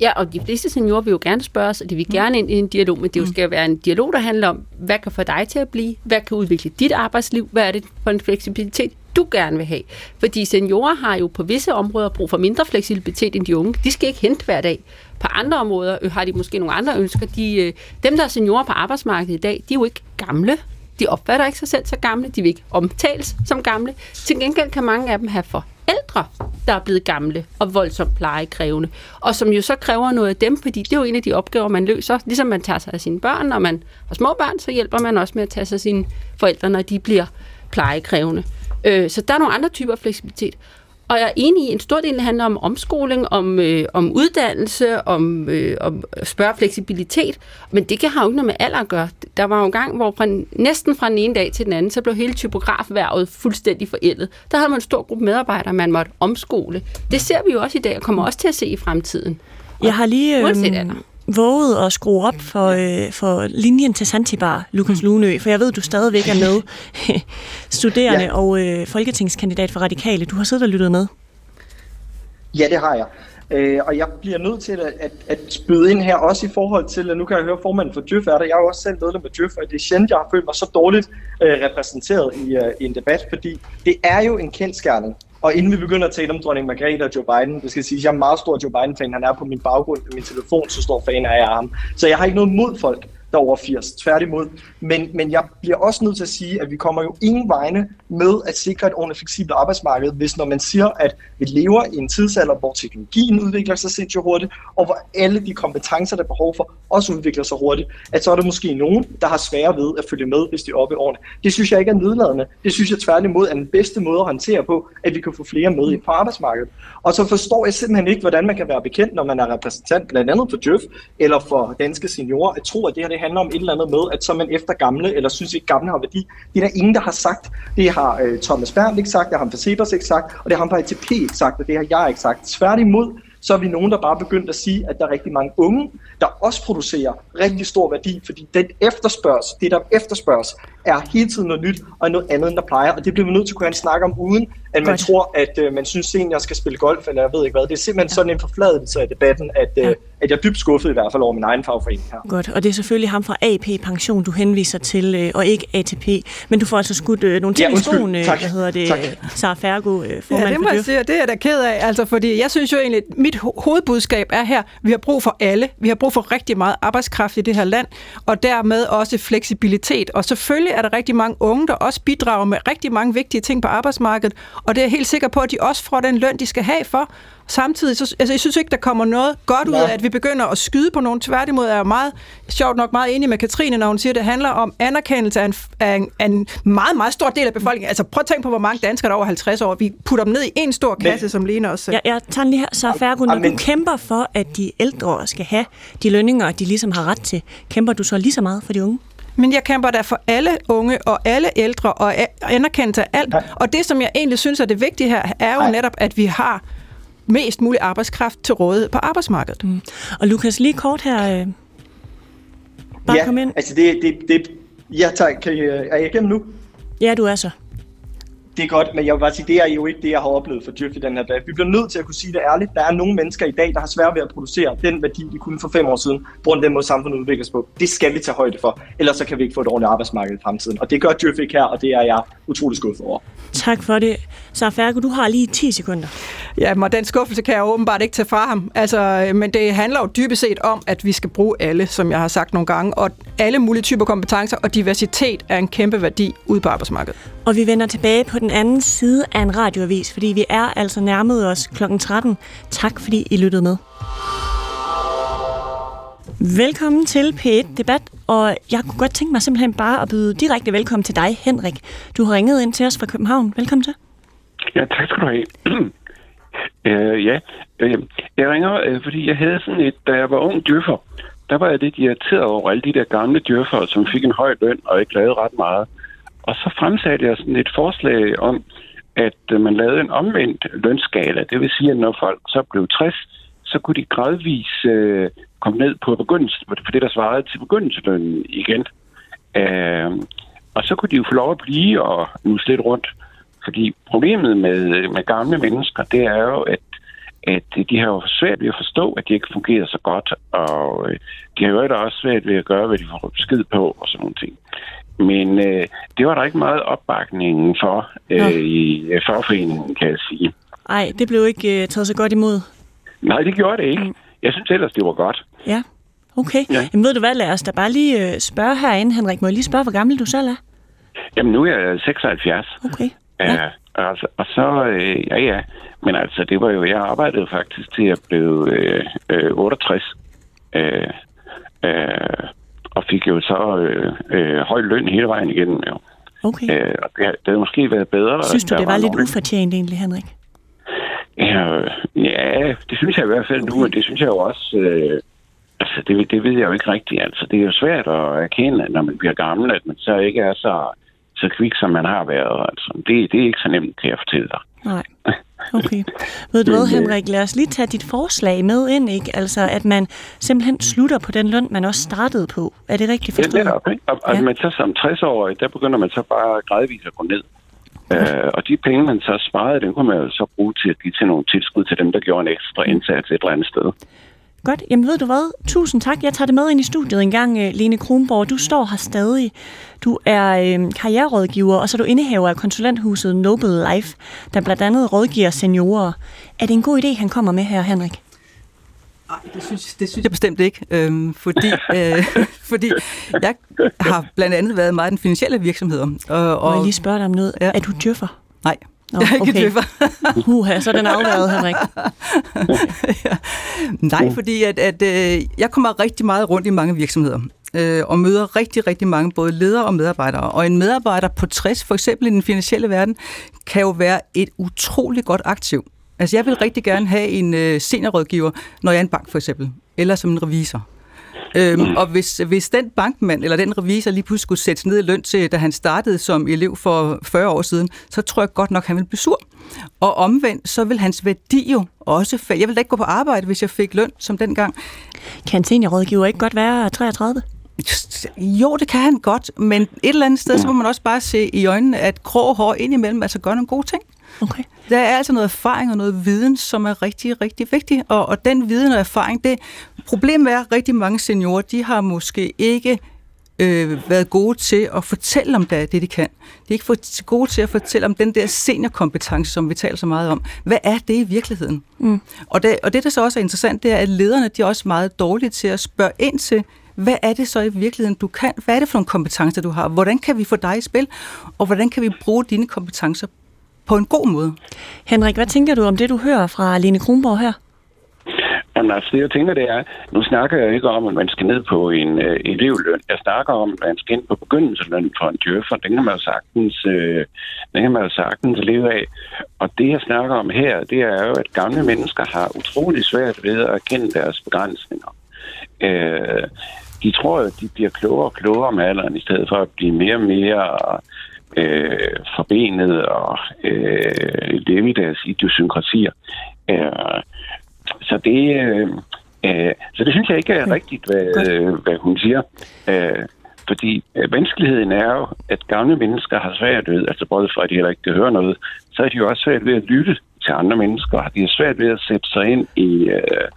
Speaker 4: Ja, og de fleste seniorer vil jo gerne spørge os, og de vil gerne ind i en dialog, men det jo mm. skal være en dialog, der handler om, hvad kan få dig til at blive, hvad kan udvikle dit arbejdsliv, hvad er det for en fleksibilitet, du gerne vil have. Fordi seniorer har jo på visse områder brug for mindre fleksibilitet end de unge. De skal ikke hente hver dag. På andre områder øh, har de måske nogle andre ønsker. De, øh, dem, der er seniorer på arbejdsmarkedet i dag, de er jo ikke gamle. De opfatter ikke sig selv så gamle. De vil ikke omtales som gamle. Til gengæld kan mange af dem have for ældre, der er blevet gamle og voldsomt plejekrævende, og som jo så kræver noget af dem, fordi det er jo en af de opgaver, man løser. Ligesom man tager sig af sine børn, når man har små børn, så hjælper man også med at tage sig af sine forældre, når de bliver plejekrævende. Øh, så der er nogle andre typer fleksibilitet. Og jeg er enig i, en stor del handler om omskoling, om, øh, om uddannelse, om, øh, om spørge fleksibilitet, men det kan have jo ikke noget med alder at gøre. Der var jo en gang, hvor fra, næsten fra den ene dag til den anden, så blev hele typografværvet fuldstændig forældet. Der havde man en stor gruppe medarbejdere, man måtte omskole. Det ser vi jo også i dag, og kommer også til at se i fremtiden.
Speaker 2: Og jeg har lige... Øh, våget at skrue op for, øh, for linjen til Santibar, Lukas mm. Lunø, for jeg ved, du stadigvæk er med, studerende ja. og øh, folketingskandidat for Radikale. Du har siddet og lyttet med.
Speaker 6: Ja, det har jeg. Øh, og jeg bliver nødt til at, at, at spyde ind her, også i forhold til, at nu kan jeg høre formanden for Djøf er der. Jeg er jo også selv medlem af Djøf, og det er sjældent, jeg har følt mig så dårligt øh, repræsenteret i, øh, i en debat, fordi det er jo en kendskærning, og inden vi begynder at tale om dronning Margrethe og Joe Biden, det skal sige, at jeg er meget stor Joe Biden-fan. Han er på min baggrund på min telefon, så stor fan er jeg af ham. Så jeg har ikke noget mod folk, der over 80. Tværtimod. Men, men jeg bliver også nødt til at sige, at vi kommer jo ingen vegne med at sikre et ordentligt fleksibelt arbejdsmarked, hvis når man siger, at vi lever i en tidsalder, hvor teknologien udvikler sig sindssygt hurtigt, og hvor alle de kompetencer, der er behov for, også udvikler sig hurtigt, at så er der måske nogen, der har svære ved at følge med, hvis de er oppe i årene. Det synes jeg ikke er nedladende. Det synes jeg tværtimod er den bedste måde at håndtere på, at vi kan få flere med på arbejdsmarkedet. Og så forstår jeg simpelthen ikke, hvordan man kan være bekendt, når man er repræsentant blandt andet for Djøf eller for danske seniorer, at tro, at det her det handler om et eller andet med, at så er man efter gamle, eller synes ikke gamle har værdi. Det er der ingen, der har sagt. Det har øh, Thomas Berndt ikke sagt, det har han for ikke sagt, og det har han fra ATP ikke sagt, og det har jeg ikke sagt. Tværtimod, så er vi nogen, der bare begyndt at sige, at der er rigtig mange unge, der også producerer rigtig stor værdi, fordi den efterspørgs, det der efterspørges, er hele tiden noget nyt og noget andet, end der plejer, og det bliver vi nødt til at kunne have en snak om, uden at man Godt. tror, at øh, man synes, at jeg skal spille golf, eller jeg ved ikke hvad. Det er simpelthen ja. sådan en forfladelse af debatten, at, øh, ja. at jeg er dybt skuffet i hvert fald over min egen fagforening her.
Speaker 2: Godt, og det er selvfølgelig ham fra AP Pension, du henviser til, øh, og ikke ATP. Men du får altså skudt øh, nogle ting ja, i skoen, øh, hvad hedder det, tak. Sara Fergo, øh,
Speaker 5: formand
Speaker 2: ja,
Speaker 5: det må jeg sige, det er jeg da ked af, altså, fordi jeg synes jo egentlig, at mit ho- hovedbudskab er her, vi har brug for alle. Vi har brug for rigtig meget arbejdskraft i det her land, og dermed også fleksibilitet. Og selvfølgelig er der rigtig mange unge, der også bidrager med rigtig mange vigtige ting på arbejdsmarkedet, og det er jeg helt sikker på, at de også får den løn, de skal have for. Samtidig, så, altså, jeg synes ikke, der kommer noget godt ud af, at vi begynder at skyde på nogen. Tværtimod er jeg meget, sjovt nok meget enig med Katrine, når hun siger, at det handler om anerkendelse af en, af en, af en meget, meget stor del af befolkningen. Altså prøv at tænke på, hvor mange danskere der er over 50 år. Vi putter dem ned i en stor kasse, Men, som Lene også
Speaker 2: Ja, jeg tager lige her, så Fergo, når du kæmper for, at de ældre skal have de lønninger, de ligesom har ret til, kæmper du så lige så meget for de unge?
Speaker 5: Men jeg kæmper der for alle unge og alle ældre og anerkendelse af alt. Nej. Og det, som jeg egentlig synes er det vigtige her, er jo Nej. netop, at vi har mest mulig arbejdskraft til rådighed på arbejdsmarkedet. Mm.
Speaker 2: Og Lukas, lige kort her. Øh, bare
Speaker 6: ja,
Speaker 2: kom ind.
Speaker 6: altså det, det, det ja tak, kan I, er jeg igennem nu?
Speaker 2: Ja, du er så.
Speaker 6: Det er godt, men jeg vil bare sige, det er jo ikke det, jeg har oplevet for Djøf i den her dag. Vi bliver nødt til at kunne sige det ærligt. Der er nogle mennesker i dag, der har svært ved at producere den værdi, de kunne for fem år siden, på grund af den måde, samfundet udvikles på. Det skal vi tage højde for, ellers så kan vi ikke få et ordentligt arbejdsmarked i fremtiden. Og det gør Djøf ikke her, og det er jeg utrolig skuffet over.
Speaker 2: Tak for det. Så Færgo, du har lige 10 sekunder.
Speaker 5: Ja, og den skuffelse kan jeg åbenbart ikke tage fra ham. Altså, men det handler jo dybest set om, at vi skal bruge alle, som jeg har sagt nogle gange, og alle mulige typer kompetencer, og diversitet er en kæmpe værdi ude på arbejdsmarkedet.
Speaker 2: Og vi vender tilbage på den anden side af en radioavis, fordi vi er altså nærmet os kl. 13. Tak fordi I lyttede med. Velkommen til P1 Debat, og jeg kunne godt tænke mig simpelthen bare at byde direkte velkommen til dig, Henrik. Du har ringet ind til os fra København. Velkommen til.
Speaker 10: Ja, tak skal du have. uh, ja, uh, jeg ringer, uh, fordi jeg havde sådan et, da jeg var ung djøffer, der var jeg lidt irriteret over alle de der gamle djøffer, som fik en høj løn og ikke lavede ret meget. Og så fremsatte jeg sådan et forslag om, at øh, man lavede en omvendt lønskala. Det vil sige, at når folk så blev 60, så kunne de gradvis øh, komme ned på, begyndelsen, for det, der svarede til begyndelselønnen igen. Øh, og så kunne de jo få lov at blive og nu lidt rundt. Fordi problemet med, øh, med gamle mennesker, det er jo, at, at de har jo svært ved at forstå, at de ikke fungerer så godt, og øh, de har jo også svært ved at gøre, hvad de får besked på og sådan nogle ting. Men øh, det var der ikke meget opbakning for øh, i fagforeningen, kan jeg sige.
Speaker 2: Nej, det blev ikke øh, taget så godt imod.
Speaker 10: Nej, det gjorde det ikke. Jeg synes ellers, det var godt.
Speaker 2: Ja, okay.
Speaker 10: Ja.
Speaker 2: Jamen ved du hvad, lad os da bare lige øh, spørge herinde, Henrik. Må jeg lige spørge, hvor gammel du selv er?
Speaker 10: Jamen, nu er jeg 76.
Speaker 2: Okay.
Speaker 10: Ja. altså, og så, øh, ja ja, men altså, det var jo, jeg arbejdede faktisk til at blive øh, øh, 68. Øh, øh, og fik jo så øh, øh, høj løn hele vejen igennem. Jo.
Speaker 2: Okay.
Speaker 10: Øh, og det, det havde måske været bedre.
Speaker 2: Synes du, det var lidt
Speaker 10: nogle-
Speaker 2: ufortjent egentlig, Henrik?
Speaker 10: Ja, ja, det synes jeg i hvert fald nu, men det synes jeg jo også... Øh, altså, det, det ved jeg jo ikke rigtigt. Altså, det er jo svært at erkende, når man bliver gammel, at man så ikke er så, så kvik, som man har været. Altså, det, det er ikke så nemt, kan jeg fortælle dig.
Speaker 2: Nej. Okay. Ved du hvad,
Speaker 10: øh,
Speaker 2: Henrik, lad os lige tage dit forslag med ind, ikke? Altså, at man simpelthen slutter på den løn, man også startede på. Er det rigtigt
Speaker 10: Ja,
Speaker 2: forstået?
Speaker 10: netop, ikke? Og,
Speaker 2: Ja.
Speaker 10: man så som 60-årig, der begynder man så bare gradvist at gå ned. Øh, og de penge, man så sparede, dem kunne man jo så bruge til at give til nogle tilskud til dem, der gjorde en ekstra indsats et eller andet sted.
Speaker 2: Godt. Jamen ved du hvad? Tusind tak. Jeg tager det med ind i studiet en gang, øh, Lene Kronborg. Du står her stadig. Du er øh, karriererådgiver, og så er du indehaver af konsulenthuset Noble Life, der blandt andet rådgiver seniorer. Er det en god idé, han kommer med her, Henrik?
Speaker 9: Nej, det synes, det synes jeg bestemt ikke, øhm, fordi, øh, fordi jeg har blandt andet været meget i den finansielle virksomhed. Og,
Speaker 2: Må
Speaker 9: og,
Speaker 2: jeg lige spørge dig om noget?
Speaker 9: Ja.
Speaker 2: Er du djøffer?
Speaker 9: Nej,
Speaker 2: Nå,
Speaker 9: jeg er ikke
Speaker 2: okay.
Speaker 9: djøffer.
Speaker 2: Huha, så er den afværet, Henrik.
Speaker 9: ja. Nej, fordi at, at, øh, jeg kommer rigtig meget rundt i mange virksomheder øh, og møder rigtig, rigtig mange både ledere og medarbejdere. Og en medarbejder på 60, for eksempel i den finansielle verden, kan jo være et utroligt godt aktiv. Altså jeg vil rigtig gerne have en øh, seniorrådgiver, når jeg er en bank for eksempel, eller som en revisor. Øhm, og hvis, hvis den bankmand eller den revisor lige pludselig skulle sættes ned i løn til, da han startede som elev for 40 år siden, så tror jeg godt nok, han vil blive sur. Og omvendt, så vil hans værdi jo også falde. Jeg ville da ikke gå på arbejde, hvis jeg fik løn som dengang.
Speaker 2: Kan en seniorrådgiver ikke godt være 33?
Speaker 9: Jo, det kan han godt, men et eller andet sted, så må man også bare se i øjnene, at grå hår indimellem altså gør nogle gode ting.
Speaker 2: Okay.
Speaker 9: Der er altså noget erfaring og noget viden, som er rigtig, rigtig vigtig. Og, og den viden og erfaring, det problemet er, at rigtig mange seniorer, de har måske ikke øh, været gode til at fortælle om det, det, de kan. De er ikke for, gode til at fortælle om den der seniorkompetence, som vi taler så meget om. Hvad er det i virkeligheden?
Speaker 2: Mm.
Speaker 9: Og, det, og det, der så også er interessant, det er, at lederne de er også meget dårlige til at spørge ind til, hvad er det så i virkeligheden, du kan? Hvad er det for nogle kompetencer, du har? Hvordan kan vi få dig i spil? Og hvordan kan vi bruge dine kompetencer på en god måde?
Speaker 2: Henrik, hvad tænker du om det, du hører fra Lene Kronborg her?
Speaker 10: Jamen altså, det jeg tænker, det er, nu snakker jeg ikke om, at man skal ned på en øh, elevløn. Jeg snakker om, at man skal ind på begyndelseløn for en djøffer. Den kan man jo sagtens, øh, den kan man jo sagtens leve af. Og det, jeg snakker om her, det er jo, at gamle mennesker har utrolig svært ved at kende deres begrænsninger. Øh, de tror jo, at de bliver klogere og klogere med alderen, i stedet for at blive mere og mere øh, forbenet og øh, leve i deres idiosynkrasier. Øh, så det, øh, øh, så det synes jeg ikke er rigtigt, hvad, øh, hvad hun siger. Øh, Fordi øh, vanskeligheden er jo, at gamle mennesker har svært ved, altså både for at de heller ikke kan høre noget, så er de jo også svært ved at lytte til andre mennesker. De har svært ved at sætte sig ind i, øh,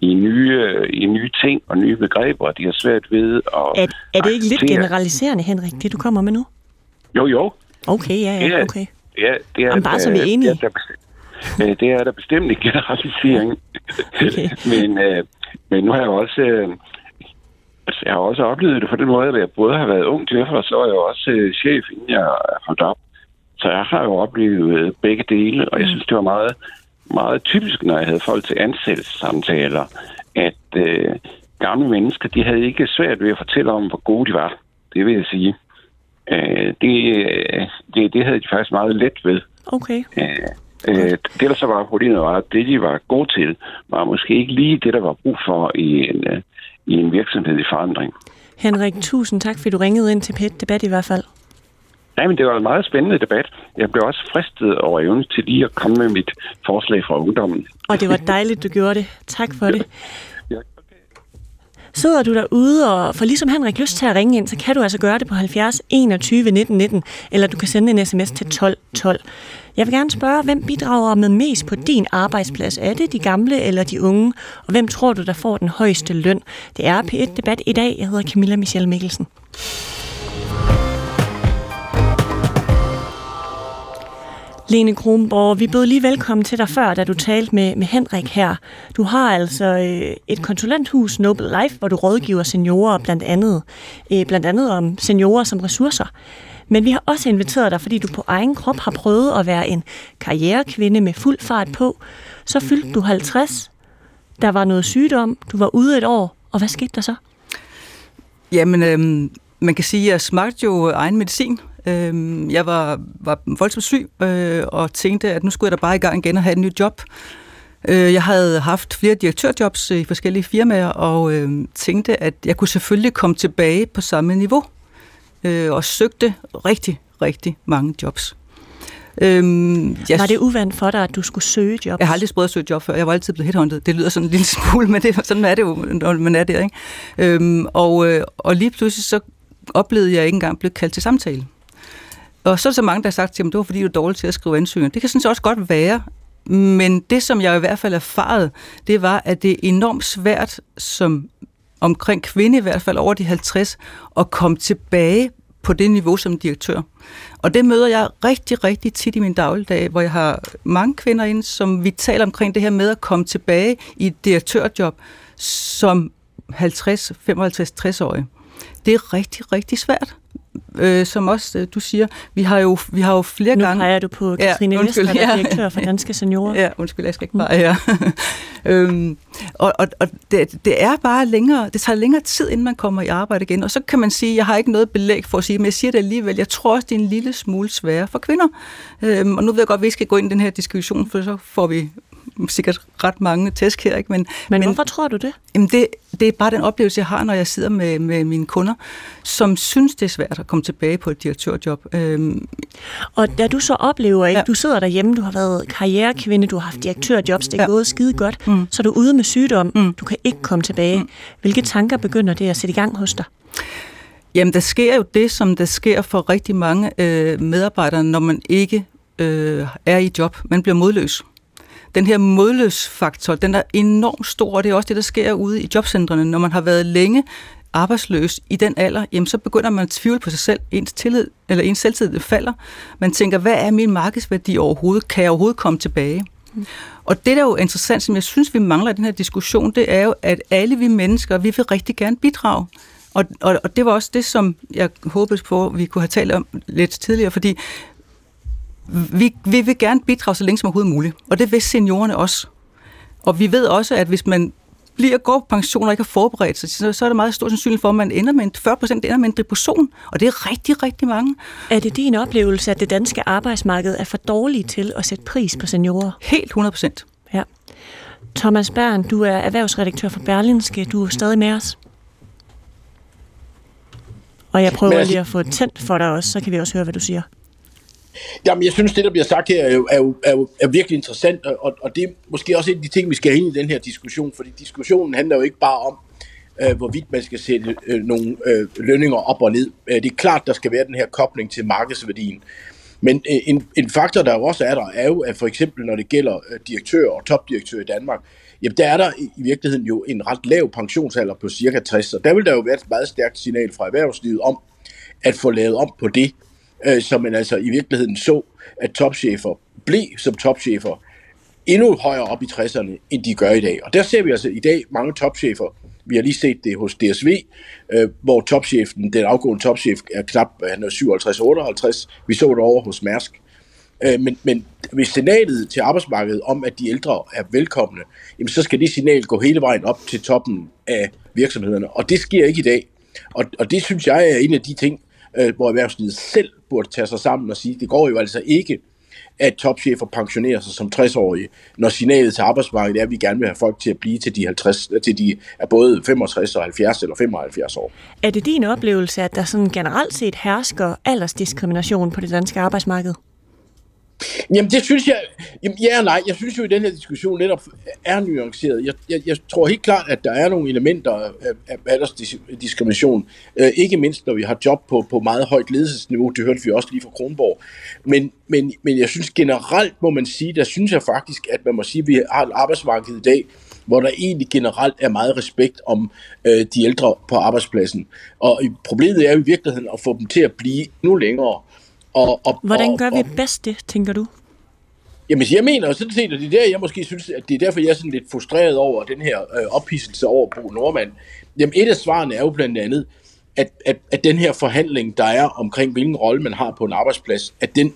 Speaker 10: i, nye, i nye ting og nye begreber. De har svært ved at...
Speaker 2: Er, er det ikke lidt generaliserende, Henrik, det du kommer med nu?
Speaker 10: Jo, jo.
Speaker 2: Okay, ja, ja, okay.
Speaker 10: Ja, det er,
Speaker 2: Jamen, bare så vi er
Speaker 10: øh,
Speaker 2: enige.
Speaker 10: Det er, der øh, det er der bestemt ikke generalisering.
Speaker 2: Okay.
Speaker 10: men, øh, men nu har jeg også... Øh, altså, jeg har også oplevet det på den måde, at jeg både har været ung djøffer, og så er jeg også øh, chef, inden jeg holdt op. Så jeg har jo oplevet øh, begge dele, og jeg synes, det var meget, meget typisk, når jeg havde folk til ansættelsessamtaler, at øh, gamle mennesker, de havde ikke svært ved at fortælle om, hvor gode de var. Det vil jeg sige. Øh, det, øh, det, det havde de faktisk meget let ved.
Speaker 2: Okay.
Speaker 10: Øh, øh, det, der så var problemet, var, at det, de var gode til, var måske ikke lige det, der var brug for i en, øh, i en virksomhed i forandring.
Speaker 2: Henrik, tusind tak, fordi du ringede ind til pet debat i hvert fald.
Speaker 10: Nej, men det var en meget spændende debat. Jeg blev også fristet over evnen til lige at komme med mit forslag fra ungdommen.
Speaker 2: Og det var dejligt, du gjorde det. Tak for det.
Speaker 10: Ja.
Speaker 2: Sidder du derude og får ligesom Henrik lyst til at ringe ind, så kan du altså gøre det på 70 21 19 19, eller du kan sende en sms til 12 12. Jeg vil gerne spørge, hvem bidrager med mest på din arbejdsplads? Er det de gamle eller de unge? Og hvem tror du, der får den højeste løn? Det er P1 Debat i dag. Jeg hedder Camilla Michelle Mikkelsen. Lene Kronborg, vi bød lige velkommen til dig før, da du talte med, med Henrik her. Du har altså øh, et konsulenthus, Noble Life, hvor du rådgiver seniorer blandt andet, øh, blandt andet om seniorer som ressourcer. Men vi har også inviteret dig, fordi du på egen krop har prøvet at være en karrierekvinde med fuld fart på. Så fyldte du 50. Der var noget sygdom. Du var ude et år. Og hvad skete der så?
Speaker 9: Jamen, øh, man kan sige, at jeg smagte jo egen medicin. Øhm, jeg var, var voldsomt syg øh, og tænkte, at nu skulle jeg da bare i gang igen og have et nyt job. Øh, jeg havde haft flere direktørjobs i forskellige firmaer og øh, tænkte, at jeg kunne selvfølgelig komme tilbage på samme niveau. Øh, og søgte rigtig, rigtig mange jobs. Øhm, jeg,
Speaker 2: Var det uvandt for dig, at du skulle søge job?
Speaker 9: jeg har aldrig prøvet at søge job før. Jeg var altid blevet headhunted. Det lyder sådan en lille smule, men det, sådan er det jo, når man er der. Ikke? Øhm, og, øh, og lige pludselig så oplevede jeg ikke engang blive kaldt til samtale. Og så er der så mange, der har sagt til mig, det var fordi, du er dårlig til at skrive ansøgninger. Det kan sådan set også godt være, men det, som jeg i hvert fald erfarede, det var, at det er enormt svært som omkring kvinde i hvert fald over de 50, at komme tilbage på det niveau som direktør. Og det møder jeg rigtig, rigtig tit i min dagligdag, hvor jeg har mange kvinder inde, som vi taler omkring det her med at komme tilbage i et direktørjob som 50, 55, 60-årige. Det er rigtig, rigtig svært. Øh, som også øh, du siger, vi har jo, vi har jo flere
Speaker 2: Nu
Speaker 9: gange...
Speaker 2: peger du på
Speaker 9: Ja,
Speaker 2: Katrine ja,
Speaker 9: undskyld,
Speaker 2: Vester, der er
Speaker 9: ja.
Speaker 2: direktør for Danske Seniorer.
Speaker 9: Ja, undskyld, jeg skal ikke bare her. øhm, og og, og det, det er bare længere, det tager længere tid, inden man kommer i arbejde igen. Og så kan man sige, jeg har ikke noget belæg for at sige, men jeg siger det alligevel, jeg tror også, det er en lille smule sværere for kvinder. Øhm, og nu ved jeg godt, at vi skal gå ind i den her diskussion, for så får vi sikkert ret mange tæsk her. Ikke? Men,
Speaker 2: Men hvorfor tror du det?
Speaker 9: Jamen det, det er bare den oplevelse, jeg har, når jeg sidder med, med mine kunder, som synes, det er svært at komme tilbage på et direktørjob. Øhm,
Speaker 2: Og da du så oplever, ikke,
Speaker 9: Ja.
Speaker 2: du sidder derhjemme, du har været karrierekvinde, du har haft direktørjobs, det er
Speaker 9: Ja.
Speaker 2: gået skide godt, mm. så er du ude med sygdom, mm. du kan ikke komme tilbage. Mm. Hvilke tanker begynder det at sætte i gang hos dig?
Speaker 9: Jamen, der sker jo det, som der sker for rigtig mange øh, medarbejdere, når man ikke øh, er i job. Man bliver modløs. Den her modløsfaktor, den er enormt stor, og det er også det, der sker ude i jobcentrene. Når man har været længe arbejdsløs i den alder, jamen så begynder man at tvivle på sig selv. Ens, tillid, eller ens selvtillid falder. Man tænker, hvad er min markedsværdi overhovedet? Kan jeg overhovedet komme tilbage? Og det, der er jo interessant, som jeg synes, vi mangler i den her diskussion, det er jo, at alle vi mennesker, vi vil rigtig gerne bidrage. Og, og, og det var også det, som jeg håbede på, at vi kunne have talt om lidt tidligere, fordi vi, vi vil gerne bidrage så længe som overhovedet muligt. Og det vil seniorerne også. Og vi ved også, at hvis man bliver går på pension og ikke har forberedt sig, så, så er det meget stor sandsynlighed for, at man ender med en, 40 procent ender med en depression. Og det er rigtig, rigtig mange.
Speaker 2: Er det din oplevelse, at det danske arbejdsmarked er for dårligt til at sætte pris på seniorer?
Speaker 9: Helt 100 procent.
Speaker 2: Ja. Thomas Bern, du er erhvervsredaktør for Berlinske. Du er stadig med os. Og jeg prøver
Speaker 7: altså-
Speaker 2: lige at få tændt for dig også, så kan vi også høre, hvad du siger.
Speaker 7: Jamen, jeg synes, det, der bliver sagt her, er jo, er jo, er jo er virkelig interessant, og, og det er måske også en af de ting, vi skal ind i den her diskussion, fordi diskussionen handler jo ikke bare om, øh, hvorvidt man skal sætte øh, nogle øh, lønninger op og ned. Øh, det er klart, der skal være den her kobling til markedsværdien. Men øh, en, en faktor, der jo også er der, er jo, at for eksempel når det gælder øh, direktører og topdirektører i Danmark, jamen der er der i, i virkeligheden jo en ret lav pensionsalder på cirka 60, og der vil der jo være et meget stærkt signal fra erhvervslivet om at få lavet om på det, øh, som man altså i virkeligheden så, at topchefer blev som topchefer endnu højere op i 60'erne, end de gør i dag. Og der ser vi altså i dag mange topchefer, vi har lige set det hos DSV, øh, hvor topchefen, den afgående topchef, er knap han er 57-58. Vi så det over hos Mærsk. Øh, men, men hvis signalet til arbejdsmarkedet om, at de ældre er velkomne, jamen så skal det signal gå hele vejen op til toppen af virksomhederne. Og det sker ikke i dag. Og, og det synes jeg er en af de ting, øh, hvor erhvervslivet selv burde tage sig sammen og sige, det går jo altså ikke, at topchefer pensionerer sig som 60-årige, når signalet til arbejdsmarkedet er, at vi gerne vil have folk til at blive til de, 50, til de er både 65 og 70 eller 75 år.
Speaker 2: Er det din oplevelse, at der sådan generelt set hersker aldersdiskrimination på det danske arbejdsmarked?
Speaker 7: Jamen det synes jeg, jamen, ja og nej, jeg synes jo, at den her diskussion netop er nuanceret. Jeg, jeg, jeg tror helt klart, at der er nogle elementer af, af aldersdiskrimination, øh, ikke mindst når vi har job på, på meget højt ledelsesniveau, det hørte vi også lige fra Kronborg. Men, men, men jeg synes generelt, må man sige, der synes jeg faktisk, at man må sige, at vi har et arbejdsmarked i dag, hvor der egentlig generelt er meget respekt om øh, de ældre på arbejdspladsen. Og problemet er jo i virkeligheden at få dem til at blive nu længere.
Speaker 2: Og, og, Hvordan gør og, vi bedst det, tænker du?
Speaker 7: Jamen, jeg mener sådan set, at det er der, jeg måske synes, at det er derfor, jeg er sådan lidt frustreret over den her øh, ophidselse over Bo Normand. Jamen, et af svarene er jo blandt andet, at, at, at den her forhandling, der er omkring, hvilken rolle man har på en arbejdsplads, at den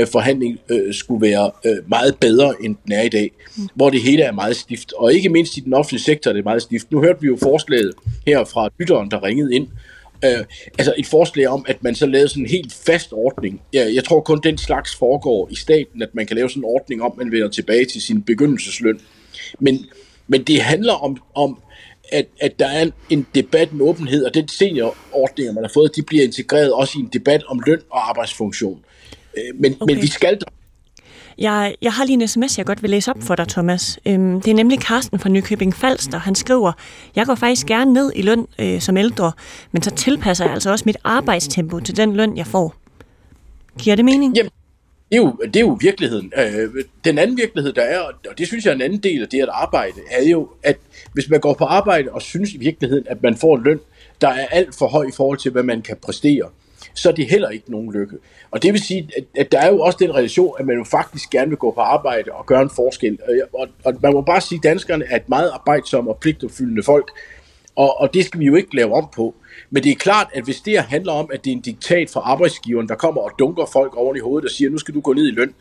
Speaker 7: øh, forhandling øh, skulle være øh, meget bedre, end den er i dag, mm. hvor det hele er meget stift. Og ikke mindst i den offentlige sektor er det meget stift. Nu hørte vi jo forslaget her fra lytteren, der ringede ind, Øh, altså et forslag om, at man så lavede sådan en helt fast ordning. Jeg, jeg tror kun den slags foregår i staten, at man kan lave sådan en ordning om, man vender tilbage til sin begyndelsesløn. Men, men det handler om, om at, at der er en debat med åbenhed, og den seniorordning, man har fået, de bliver integreret også i en debat om løn og arbejdsfunktion. Øh, men, okay. men vi skal
Speaker 2: jeg, jeg har lige en sms, jeg godt vil læse op for dig, Thomas. Øhm, det er nemlig Carsten fra Nykøbing Falster. Han skriver, jeg går faktisk gerne ned i løn øh, som ældre, men så tilpasser jeg altså også mit arbejdstempo til den løn, jeg får. Giver det mening?
Speaker 7: Jamen, det er jo, det er jo virkeligheden. Øh, den anden virkelighed, der er, og det synes jeg er en anden del af det at arbejde, er jo, at hvis man går på arbejde og synes i virkeligheden, at man får en løn, der er alt for høj i forhold til, hvad man kan præstere, så er det heller ikke nogen lykke. Og det vil sige, at, at der er jo også den relation, at man jo faktisk gerne vil gå på arbejde og gøre en forskel. Og, og, og man må bare sige, at danskerne er et meget arbejdsomme og pligtopfyldende folk, og, og det skal vi jo ikke lave om på. Men det er klart, at hvis det handler om, at det er en diktat fra arbejdsgiveren, der kommer og dunker folk over i hovedet og siger, nu skal du gå ned i løn,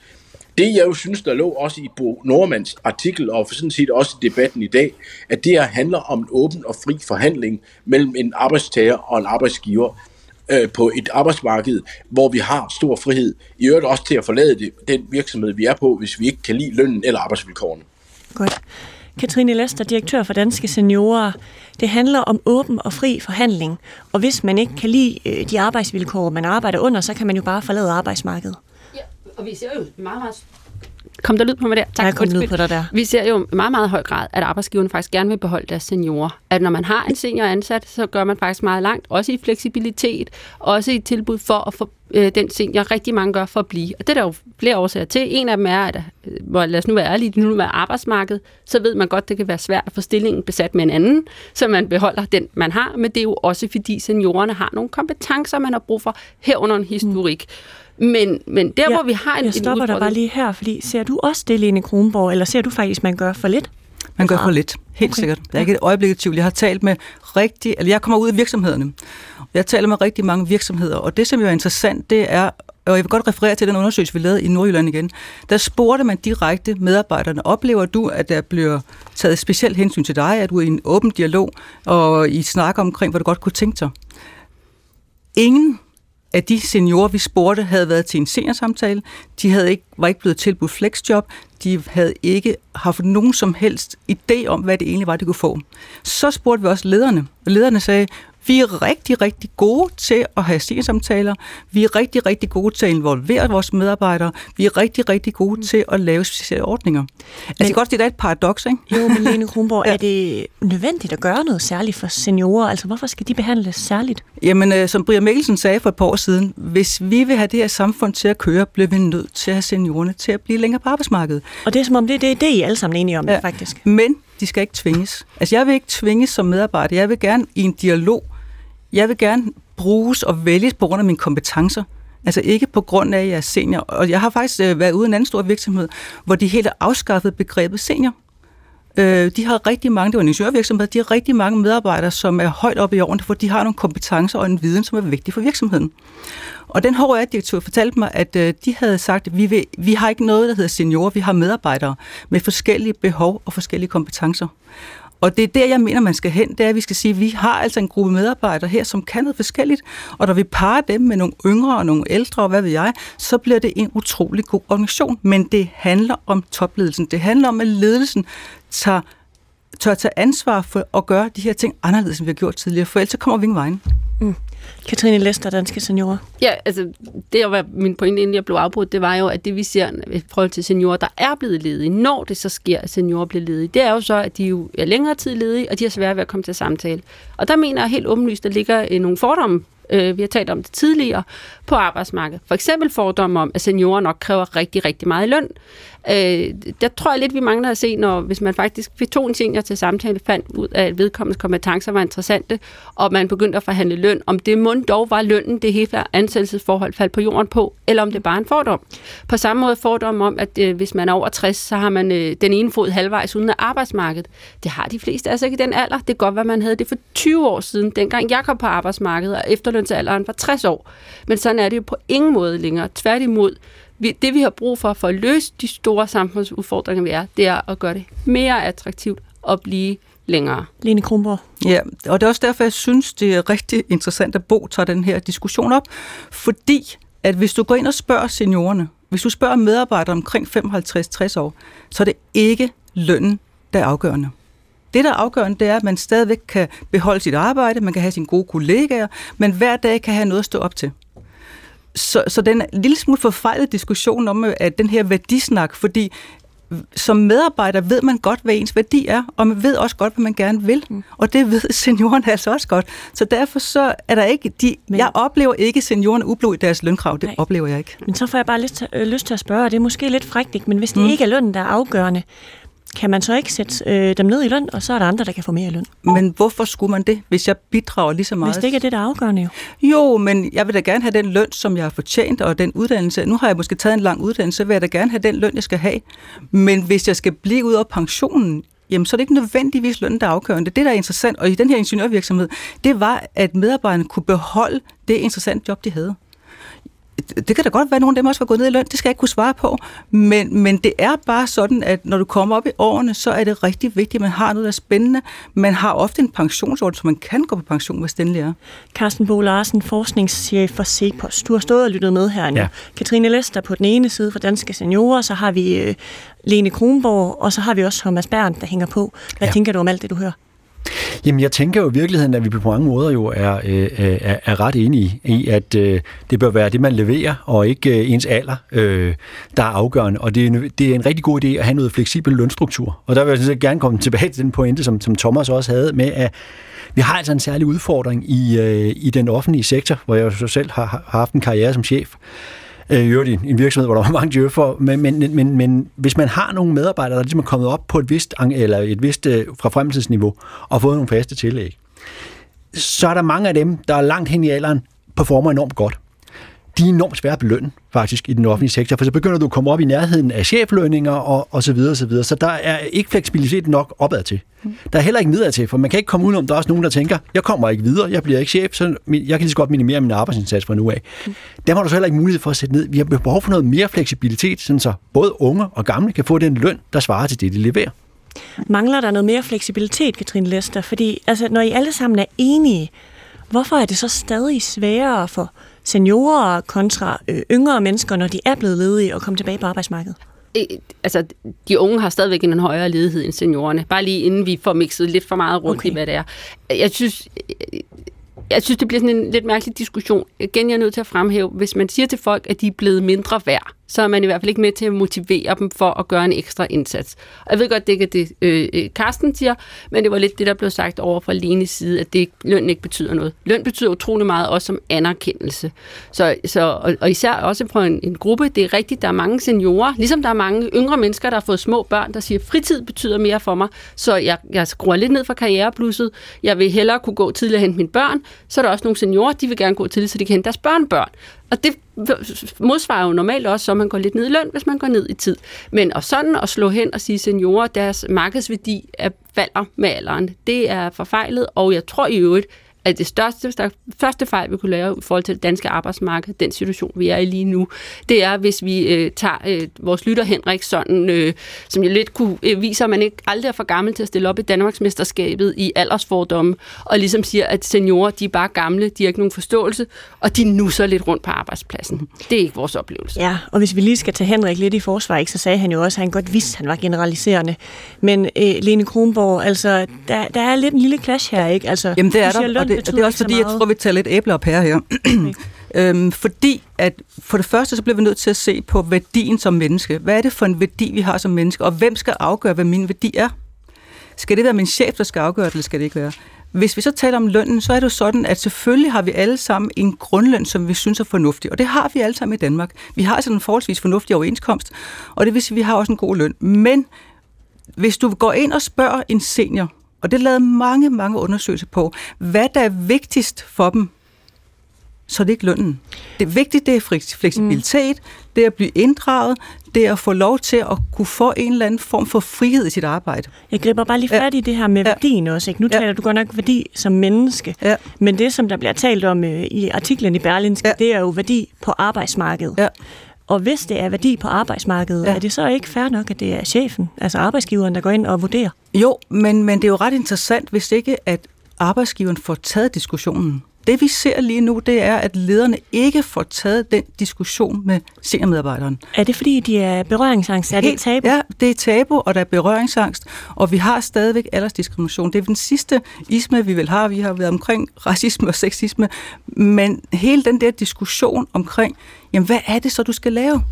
Speaker 7: det jeg jo synes, der lå også i Bo Normands artikel, og for sådan set også i debatten i dag, at det her handler om en åben og fri forhandling mellem en arbejdstager og en arbejdsgiver øh, på et arbejdsmarked, hvor vi har stor frihed, i øvrigt også til at forlade det, den virksomhed, vi er på, hvis vi ikke kan lide lønnen eller arbejdsvilkårene.
Speaker 2: Godt. Katrine Lester, direktør for Danske Seniorer. Det handler om åben og fri forhandling, og hvis man ikke kan lide øh, de arbejdsvilkår, man arbejder under, så kan man jo bare forlade arbejdsmarkedet.
Speaker 4: Ja, og vi ser jo meget, meget Kom der lyd på mig der?
Speaker 2: Tak. Jeg kom lyd på dig der.
Speaker 4: Vi ser jo i meget, meget høj grad, at arbejdsgiverne faktisk gerne vil beholde deres seniorer. At når man har en senior ansat, så gør man faktisk meget langt, også i fleksibilitet, også i tilbud for at få øh, den senior, rigtig mange gør for at blive. Og det er der jo flere årsager til. En af dem er, at øh, hvor, lad os nu være ærlige, nu er arbejdsmarked, så ved man godt, det kan være svært at få stillingen besat med en anden, så man beholder den, man har. Men det er jo også, fordi seniorerne har nogle kompetencer, man har brug for, herunder en historik. Mm. Men, men der, ja, hvor vi har en
Speaker 2: Jeg stopper dig bare lige her, fordi ser du også det, Lene Kronborg, eller ser du faktisk, man gør for lidt?
Speaker 9: Man gør for lidt, helt okay. sikkert. Jeg er ikke et øjeblik i tvivl. Jeg har talt med rigtig, eller jeg kommer ud af virksomhederne. Jeg taler med rigtig mange virksomheder, og det, som jo er interessant, det er, og jeg vil godt referere til den undersøgelse, vi lavede i Nordjylland igen, der spurgte man direkte medarbejderne, oplever du, at der bliver taget specielt hensyn til dig, at du er i en åben dialog, og I snakker omkring, hvad du godt kunne tænke dig? Ingen at de seniorer, vi spurgte, havde været til en seniorsamtale. De havde ikke, var ikke blevet tilbudt flexjob. De havde ikke haft nogen som helst idé om, hvad det egentlig var, de kunne få. Så spurgte vi også lederne, og lederne sagde, vi er rigtig, rigtig gode til at have seniorsamtaler. Vi er rigtig, rigtig gode til at involvere vores medarbejdere. Vi er rigtig, rigtig gode mm. til at lave specielle ordninger. Men, altså, det er godt, det er et paradoks, ikke?
Speaker 2: Jo, men Lene Kronborg, ja. er det nødvendigt at gøre noget særligt for seniorer? Altså, hvorfor skal de behandles særligt?
Speaker 9: Jamen, øh, som Brian Mikkelsen sagde for et par år siden, hvis vi vil have det her samfund til at køre, bliver vi nødt til at have seniorerne til at blive længere på arbejdsmarkedet.
Speaker 2: Og det er som om, det, det, det er I alle sammen enige om, ja. faktisk.
Speaker 9: Men de skal ikke tvinges. Altså, jeg vil ikke tvinges som medarbejder. Jeg vil gerne i en dialog. Jeg vil gerne bruges og vælges på grund af mine kompetencer. Altså ikke på grund af, at jeg er senior. Og jeg har faktisk øh, været ude i en anden stor virksomhed, hvor de helt har afskaffet begrebet senior. Øh, de har rigtig mange, det var en ingeniørvirksomhed, de har rigtig mange medarbejdere, som er højt oppe i årene, for de har nogle kompetencer og en viden, som er vigtig for virksomheden. Og den HR-direktør fortalte mig, at øh, de havde sagt, at vi, vil, vi har ikke noget, der hedder seniorer, vi har medarbejdere med forskellige behov og forskellige kompetencer. Og det er der, jeg mener, man skal hen, det er, at vi skal sige, at vi har altså en gruppe medarbejdere her, som kan noget forskelligt, og når vi parer dem med nogle yngre og nogle ældre, og hvad ved jeg, så bliver det en utrolig god organisation. Men det handler om topledelsen. Det handler om, at ledelsen tager, tør tage ansvar for at gøre de her ting anderledes, end vi har gjort tidligere, for ellers kommer vi ingen vejen.
Speaker 2: Katrine Lester, Danske Seniorer.
Speaker 4: Ja, altså det var min pointe, inden jeg blev afbrudt, det var jo, at det vi ser i forhold til seniorer, der er blevet ledige, når det så sker, at seniorer bliver ledige, det er jo så, at de jo er længere tid ledige, og de har svært ved at komme til samtale. Og der mener jeg helt åbenlyst, at der ligger øh, nogle fordomme øh, vi har talt om det tidligere, på arbejdsmarkedet. For eksempel fordomme om, at seniorer nok kræver rigtig, rigtig meget i løn. Øh, der tror jeg lidt, vi mangler at se, når hvis man faktisk fik to en senior til samtale, fandt ud af, at vedkommendes kompetencer var interessante, og man begyndte at forhandle løn, om det mund dog var lønnen, det hele ansættelsesforhold faldt på jorden på, eller om det bare er en fordom. På samme måde fordom om, at øh, hvis man er over 60, så har man øh, den ene fod halvvejs uden af arbejdsmarkedet. Det har de fleste altså ikke i den alder. Det er godt, hvad man havde det for 20 år siden, dengang jeg kom på arbejdsmarkedet, og efterlønsalderen var 60 år. Men sådan er det jo på ingen måde længere. Tværtimod, vi, det vi har brug for for at løse de store samfundsudfordringer, vi er, det er at gøre det mere attraktivt at blive længere.
Speaker 2: Lene Kronborg.
Speaker 9: Ja, og det er også derfor, jeg synes, det er rigtig interessant, at Bo tager den her diskussion op, fordi at hvis du går ind og spørger seniorerne, hvis du spørger medarbejdere omkring 55-60 år, så er det ikke lønnen, der er afgørende. Det, der er afgørende, det er, at man stadigvæk kan beholde sit arbejde, man kan have sine gode kollegaer, men hver dag kan have noget at stå op til. Så, så den er en lille smule forfejlet diskussion om at den her værdisnak, fordi som medarbejder ved man godt, hvad ens værdi er, og man ved også godt, hvad man gerne vil. Mm. Og det ved senioren altså også godt. Så derfor så er der ikke... De, Men, jeg oplever ikke seniorerne ublod i deres lønkrav. Det nej. oplever jeg ikke.
Speaker 2: Men så får jeg bare lyst til, øh, lyst til at spørge, og det er måske lidt frækt, men hvis det mm. ikke er lønnen, der er afgørende, kan man så ikke sætte øh, dem ned i løn, og så er der andre, der kan få mere i løn?
Speaker 9: Men hvorfor skulle man det, hvis jeg bidrager lige så meget?
Speaker 2: Hvis det ikke er det, der er afgørende jo.
Speaker 9: Jo, men jeg vil da gerne have den løn, som jeg har fortjent, og den uddannelse. Nu har jeg måske taget en lang uddannelse, så vil jeg da gerne have den løn, jeg skal have. Men hvis jeg skal blive ud af pensionen, jamen så er det ikke nødvendigvis lønnen, der er afgørende. Det, der er interessant, og i den her ingeniørvirksomhed, det var, at medarbejderne kunne beholde det interessante job, de havde det kan da godt være, at nogle af dem også var gået ned i løn, det skal jeg ikke kunne svare på, men, men det er bare sådan, at når du kommer op i årene, så er det rigtig vigtigt, at man har noget, der er spændende. Man har ofte en pensionsordning, så man kan gå på pension, hvis den er.
Speaker 2: Carsten Bo Larsen, forskningschef for CEPOS. Du har stået og lyttet med her nu. Ja. Katrine Lester på den ene side for Danske Seniorer, så har vi øh, Lene Kronborg, og så har vi også Thomas Berndt, der hænger på. Hvad ja. tænker du om alt det, du hører?
Speaker 3: Jamen, jeg tænker jo i virkeligheden, at vi på mange måder jo er, øh, øh, er, er ret enige i, at øh, det bør være det, man leverer, og ikke øh, ens alder, øh, der er afgørende. Og det er, en, det er en rigtig god idé at have noget fleksibel lønstruktur. Og der vil jeg sådan gerne komme tilbage til den pointe, som, som Thomas også havde med, at vi har altså en særlig udfordring i, øh, i den offentlige sektor, hvor jeg jo selv har, har haft en karriere som chef øh, i en virksomhed, hvor der var mange djøffer, men, men, men, men hvis man har nogle medarbejdere, der ligesom er kommet op på et vist, eller et vist øh, fremtidsniveau og fået nogle faste tillæg, så er der mange af dem, der er langt hen i alderen, performer enormt godt de er enormt svære at belønne, faktisk, i den offentlige sektor, for så begynder du at komme op i nærheden af cheflønninger og, og så videre, og så videre. Så der er ikke fleksibilitet nok opad til. Der er heller ikke nedad til, for man kan ikke komme udenom, der er også nogen, der tænker, jeg kommer ikke videre, jeg bliver ikke chef, så jeg kan lige så godt minimere min arbejdsindsats fra nu af. Mm. Dem har du så heller ikke mulighed for at sætte ned. Vi har behov for noget mere fleksibilitet, sådan så både unge og gamle kan få den løn, der svarer til det, de leverer.
Speaker 2: Mangler der noget mere fleksibilitet, Katrine Lester? Fordi altså, når I alle sammen er enige, hvorfor er det så stadig sværere for seniorer kontra øh, yngre mennesker, når de er blevet ledige og kommer tilbage på arbejdsmarkedet?
Speaker 4: altså, de unge har stadigvæk en højere ledighed end seniorerne. Bare lige inden vi får mixet lidt for meget rundt okay. i, hvad det er. Jeg synes, jeg synes, det bliver sådan en lidt mærkelig diskussion. Igen, jeg er nødt til at fremhæve, hvis man siger til folk, at de er blevet mindre værd, så er man i hvert fald ikke med til at motivere dem for at gøre en ekstra indsats. Og jeg ved godt, det ikke er det, øh, øh, Karsten siger, men det var lidt det, der blev sagt over fra Lenes side, at det, løn ikke betyder noget. Løn betyder utrolig meget også som anerkendelse. Så, så, og, og især også på en, en gruppe, det er rigtigt, der er mange seniorer, ligesom der er mange yngre mennesker, der har fået små børn, der siger, fritid betyder mere for mig, så jeg, jeg skruer lidt ned for karriereblusset, jeg vil hellere kunne gå tidligere og hente mine børn, så er der også nogle seniorer, de vil gerne gå tidligt, så de kan hente deres børnebørn. Og det modsvarer jo normalt også, så man går lidt ned i løn, hvis man går ned i tid. Men og sådan at slå hen og sige, at seniorer, deres markedsværdi er, falder med alderen, det er forfejlet, og jeg tror i øvrigt, at det største, første fejl, vi kunne lave i forhold til det danske arbejdsmarked, den situation, vi er i lige nu, det er, hvis vi øh, tager øh, vores lytter Henrik sådan, øh, som jo lidt kunne øh, vise, at man ikke aldrig er for gammel til at stille op i Danmarksmesterskabet i aldersfordomme, og ligesom siger, at seniorer, de er bare gamle, de har ikke nogen forståelse, og de nusser lidt rundt på arbejdspladsen. Det er ikke vores oplevelse.
Speaker 2: Ja, og hvis vi lige skal tage Henrik lidt i forsvar, ikke, så sagde han jo også, at han godt vidste, at han var generaliserende. Men øh, Lene Kronborg, altså, der, der er lidt en lille clash her, ikke? Altså,
Speaker 9: Jamen det er der, det, det er også fordi, jeg tror, vi tager lidt æbler op her. her. Okay. øhm, fordi at for det første, så bliver vi nødt til at se på værdien som menneske. Hvad er det for en værdi, vi har som menneske? Og hvem skal afgøre, hvad min værdi er? Skal det være min chef, der skal afgøre det, eller skal det ikke være? Hvis vi så taler om lønnen, så er det jo sådan, at selvfølgelig har vi alle sammen en grundløn, som vi synes er fornuftig. Og det har vi alle sammen i Danmark. Vi har altså en forholdsvis fornuftig overenskomst, og det vil sige, at vi har også en god løn. Men hvis du går ind og spørger en senior, og det lavede mange, mange undersøgelser på, hvad der er vigtigst for dem, så er det ikke lønnen. Det vigtige, det er fleksibilitet, mm. det er at blive inddraget, det er at få lov til at kunne få en eller anden form for frihed i sit arbejde.
Speaker 2: Jeg griber bare lige fat ja. i det her med ja. værdien også. Ikke? Nu ja. taler du godt nok værdi som menneske, ja. men det, som der bliver talt om øh, i artiklen i Berlinske, ja. det er jo værdi på arbejdsmarkedet. Ja. Og hvis det er værdi på arbejdsmarkedet, ja. er det så ikke fair nok, at det er chefen, altså arbejdsgiveren, der går ind og vurderer?
Speaker 9: Jo, men, men det er jo ret interessant, hvis ikke at arbejdsgiveren får taget diskussionen. Det vi ser lige nu, det er, at lederne ikke får taget den diskussion med seniormedarbejderen.
Speaker 2: Er det fordi, de er berøringsangst? Er det tabu?
Speaker 9: Ja, det er tabu, og der er berøringsangst, og vi har stadigvæk aldersdiskrimination. Det er den sidste isme, vi vil have. Vi har været omkring racisme og sexisme, men hele den der diskussion omkring, jamen hvad er det så, du skal lave?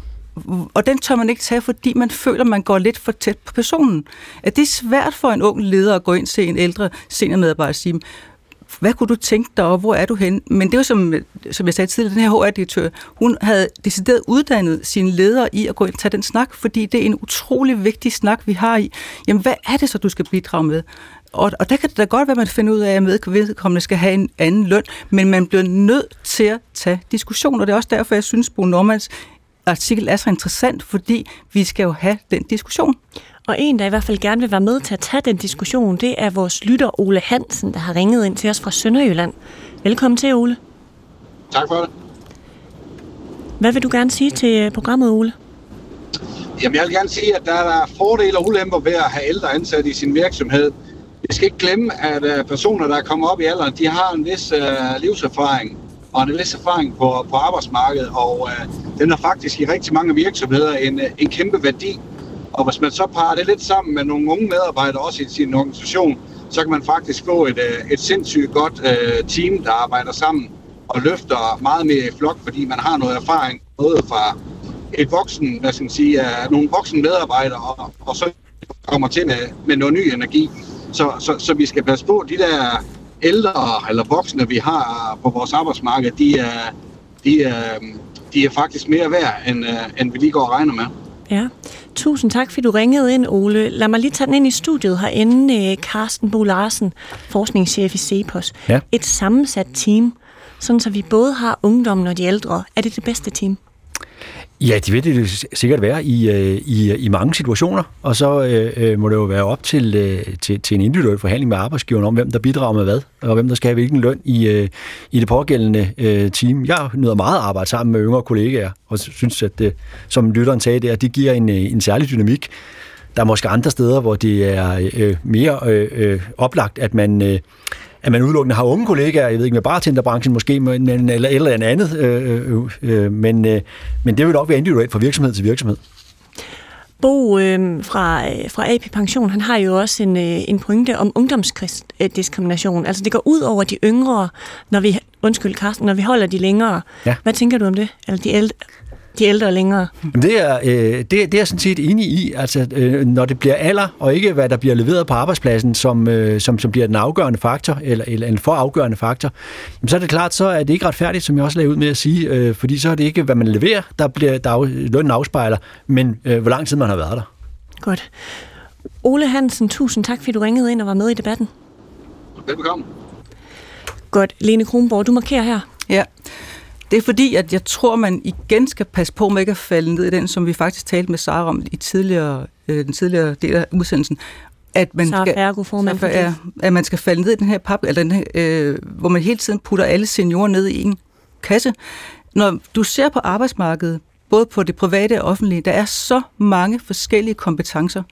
Speaker 9: og den tør man ikke tage, fordi man føler, man går lidt for tæt på personen. At det er svært for en ung leder at gå ind til en ældre seniormedarbejder og sige, hvad kunne du tænke dig, og hvor er du hen? Men det var som, som jeg sagde tidligere, den her HR-direktør, hun havde decideret uddannet sine ledere i at gå ind og tage den snak, fordi det er en utrolig vigtig snak, vi har i. Jamen, hvad er det så, du skal bidrage med? Og, og der kan det da godt være, at man finder ud af, at vedkommende skal have en anden løn, men man bliver nødt til at tage diskussion, og det er også derfor, jeg synes, Bo Normans artikel er så interessant, fordi vi skal jo have den diskussion.
Speaker 2: Og en, der i hvert fald gerne vil være med til at tage den diskussion, det er vores lytter Ole Hansen, der har ringet ind til os fra Sønderjylland. Velkommen til, Ole.
Speaker 11: Tak for det.
Speaker 2: Hvad vil du gerne sige til programmet, Ole?
Speaker 11: Jamen, jeg vil gerne sige, at der er fordele og ulemper ved at have ældre ansat i sin virksomhed. Vi skal ikke glemme, at øh, personer, der er kommet op i alderen, de har en vis uh, livserfaring og en vis erfaring på, på arbejdsmarkedet, og uh, den er faktisk i rigtig mange virksomheder en, en kæmpe værdi. Og hvis man så parer det lidt sammen med nogle unge medarbejdere også i sin organisation, så kan man faktisk få et, øh, et sindssygt godt øh, team, der arbejder sammen og løfter meget mere i flok, fordi man har noget erfaring, både fra et voksen, hvad skal man sige, uh, nogle voksne medarbejdere, og, og så kommer til med, med noget ny energi. Så, så, så vi skal passe på, de der ældre eller voksne, vi har på vores arbejdsmarked, de er, de er, de er faktisk mere værd, end, øh, end vi lige går og regner med.
Speaker 2: Ja, tusind tak, fordi du ringede ind, Ole. Lad mig lige tage den ind i studiet herinde. Carsten Bo Larsen, forskningschef i CEPOS. Ja. Et sammensat team, sådan så vi både har ungdommen og de ældre. Er det det bedste team?
Speaker 3: Ja, de vil det sikkert være i, øh, i, i mange situationer, og så øh, øh, må det jo være op til, øh, til, til en individuel forhandling med arbejdsgiveren om, hvem der bidrager med hvad, og hvem der skal have hvilken løn i, øh, i det pågældende øh, team. Jeg nyder meget at arbejde sammen med yngre kollegaer, og synes, at det, som lytteren sagde der, det giver en, øh, en særlig dynamik. Der er måske andre steder, hvor det er øh, mere øh, øh, oplagt, at man... Øh, at man udelukkende har unge kollegaer, jeg ved ikke med bartenderbranchen måske, men, eller, eller andet, øh, øh, øh, men, øh, men det vil nok være individuelt fra virksomhed til virksomhed.
Speaker 2: Bo øh, fra, øh, fra AP Pension, han har jo også en, øh, en pointe om ungdomsdiskrimination. Altså det går ud over de yngre, når vi, undskyld Carsten, når vi holder de længere.
Speaker 3: Ja.
Speaker 2: Hvad tænker du om det? Eller de ældre, de ældre længere?
Speaker 3: Det er, øh, det, det er jeg sådan set enig i, altså øh, når det bliver alder, og ikke hvad der bliver leveret på arbejdspladsen, som, øh, som, som bliver den afgørende faktor, eller, eller en for afgørende faktor, jamen, så er det klart, så er det ikke retfærdigt, som jeg også lagde ud med at sige, øh, fordi så er det ikke, hvad man leverer, der bliver der af, lønnen afspejler, men øh, hvor lang tid man har været der.
Speaker 2: Godt. Ole Hansen, tusind tak, fordi du ringede ind og var med i debatten.
Speaker 11: Velbekomme.
Speaker 2: Godt. Lene Kronborg, du markerer her.
Speaker 9: Ja, det er fordi, at jeg tror, man igen skal passe på med ikke at falde ned i den, som vi faktisk talte med Sara om i tidligere, øh, den tidligere del af udsendelsen. At man
Speaker 2: Sara
Speaker 9: skal,
Speaker 2: Fergo, formand for
Speaker 9: ja, at man skal falde ned i den her pap, eller den her, øh, hvor man hele tiden putter alle seniorer ned i en kasse. Når du ser på arbejdsmarkedet, både på det private og offentlige, der er så mange forskellige kompetencer.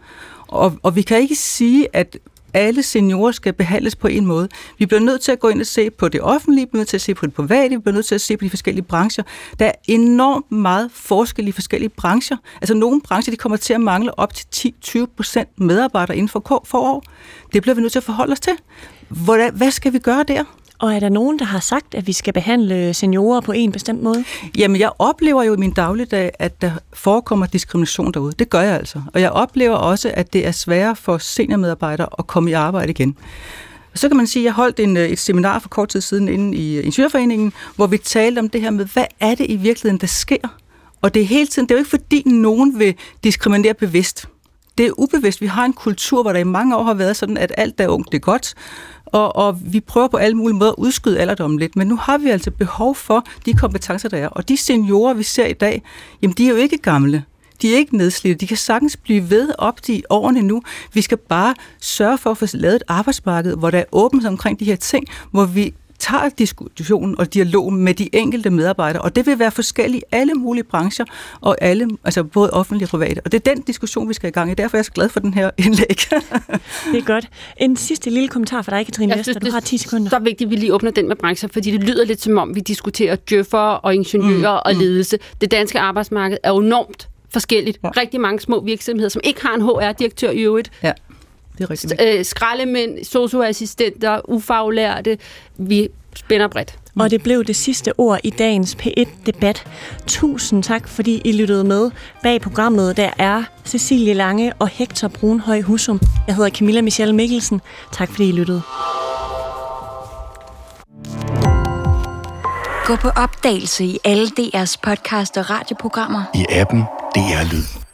Speaker 9: Og, og vi kan ikke sige, at alle seniorer skal behandles på en måde. Vi bliver nødt til at gå ind og se på det offentlige, vi bliver nødt til at se på det private, vi bliver nødt til at se på de forskellige brancher. Der er enormt meget forskel i forskellige brancher. Altså nogle brancher, de kommer til at mangle op til 10-20 procent medarbejdere inden for få år. Det bliver vi nødt til at forholde os til. Hvordan, hvad skal vi gøre der?
Speaker 2: Og er der nogen, der har sagt, at vi skal behandle seniorer på en bestemt måde?
Speaker 9: Jamen, jeg oplever jo i min dagligdag, at der forekommer diskrimination derude. Det gør jeg altså. Og jeg oplever også, at det er sværere for seniormedarbejdere at komme i arbejde igen. Så kan man sige, at jeg holdt en, øh, et seminar for kort tid siden inde i Ingeniørforeningen, hvor vi talte om det her med, hvad er det i virkeligheden, der sker? Og det er hele tiden, det er jo ikke fordi, nogen vil diskriminere bevidst. Det er ubevidst. Vi har en kultur, hvor der i mange år har været sådan, at alt der er ungt, det er godt. Og, og vi prøver på alle mulige måder at udskyde alderdommen lidt, men nu har vi altså behov for de kompetencer, der er. Og de seniorer, vi ser i dag, jamen de er jo ikke gamle. De er ikke nedslidte. De kan sagtens blive ved op til årene nu. Vi skal bare sørge for at få lavet et arbejdsmarked, hvor der er åbent omkring de her ting, hvor vi tager diskussionen og dialogen med de enkelte medarbejdere, og det vil være forskelligt i alle mulige brancher, og alle, altså både offentlige og private. Og det er den diskussion, vi skal i gang i. Derfor er jeg så glad for den her indlæg.
Speaker 2: det er godt. En sidste lille kommentar fra dig, Katrine Vester. Du har 10 sekunder.
Speaker 4: Så er vigtigt, at vi lige åbner den med brancher, fordi det lyder lidt som om, vi diskuterer djøffer og ingeniører mm, og ledelse. Det danske arbejdsmarked er enormt forskelligt. Ja. Rigtig mange små virksomheder, som ikke har en HR-direktør i øvrigt.
Speaker 9: Ja. Det er rigtigt.
Speaker 4: Øh, skraldemænd, socioassistenter, ufaglærte. Vi spænder bredt.
Speaker 2: Og det blev det sidste ord i dagens P1-debat. Tusind tak, fordi I lyttede med. Bag programmet der er Cecilie Lange og Hector Brunhøj Husum. Jeg hedder Camilla Michelle Mikkelsen. Tak fordi I lyttede.
Speaker 12: Gå på opdagelse i alle DR's podcast og radioprogrammer.
Speaker 13: I appen DR Lyd.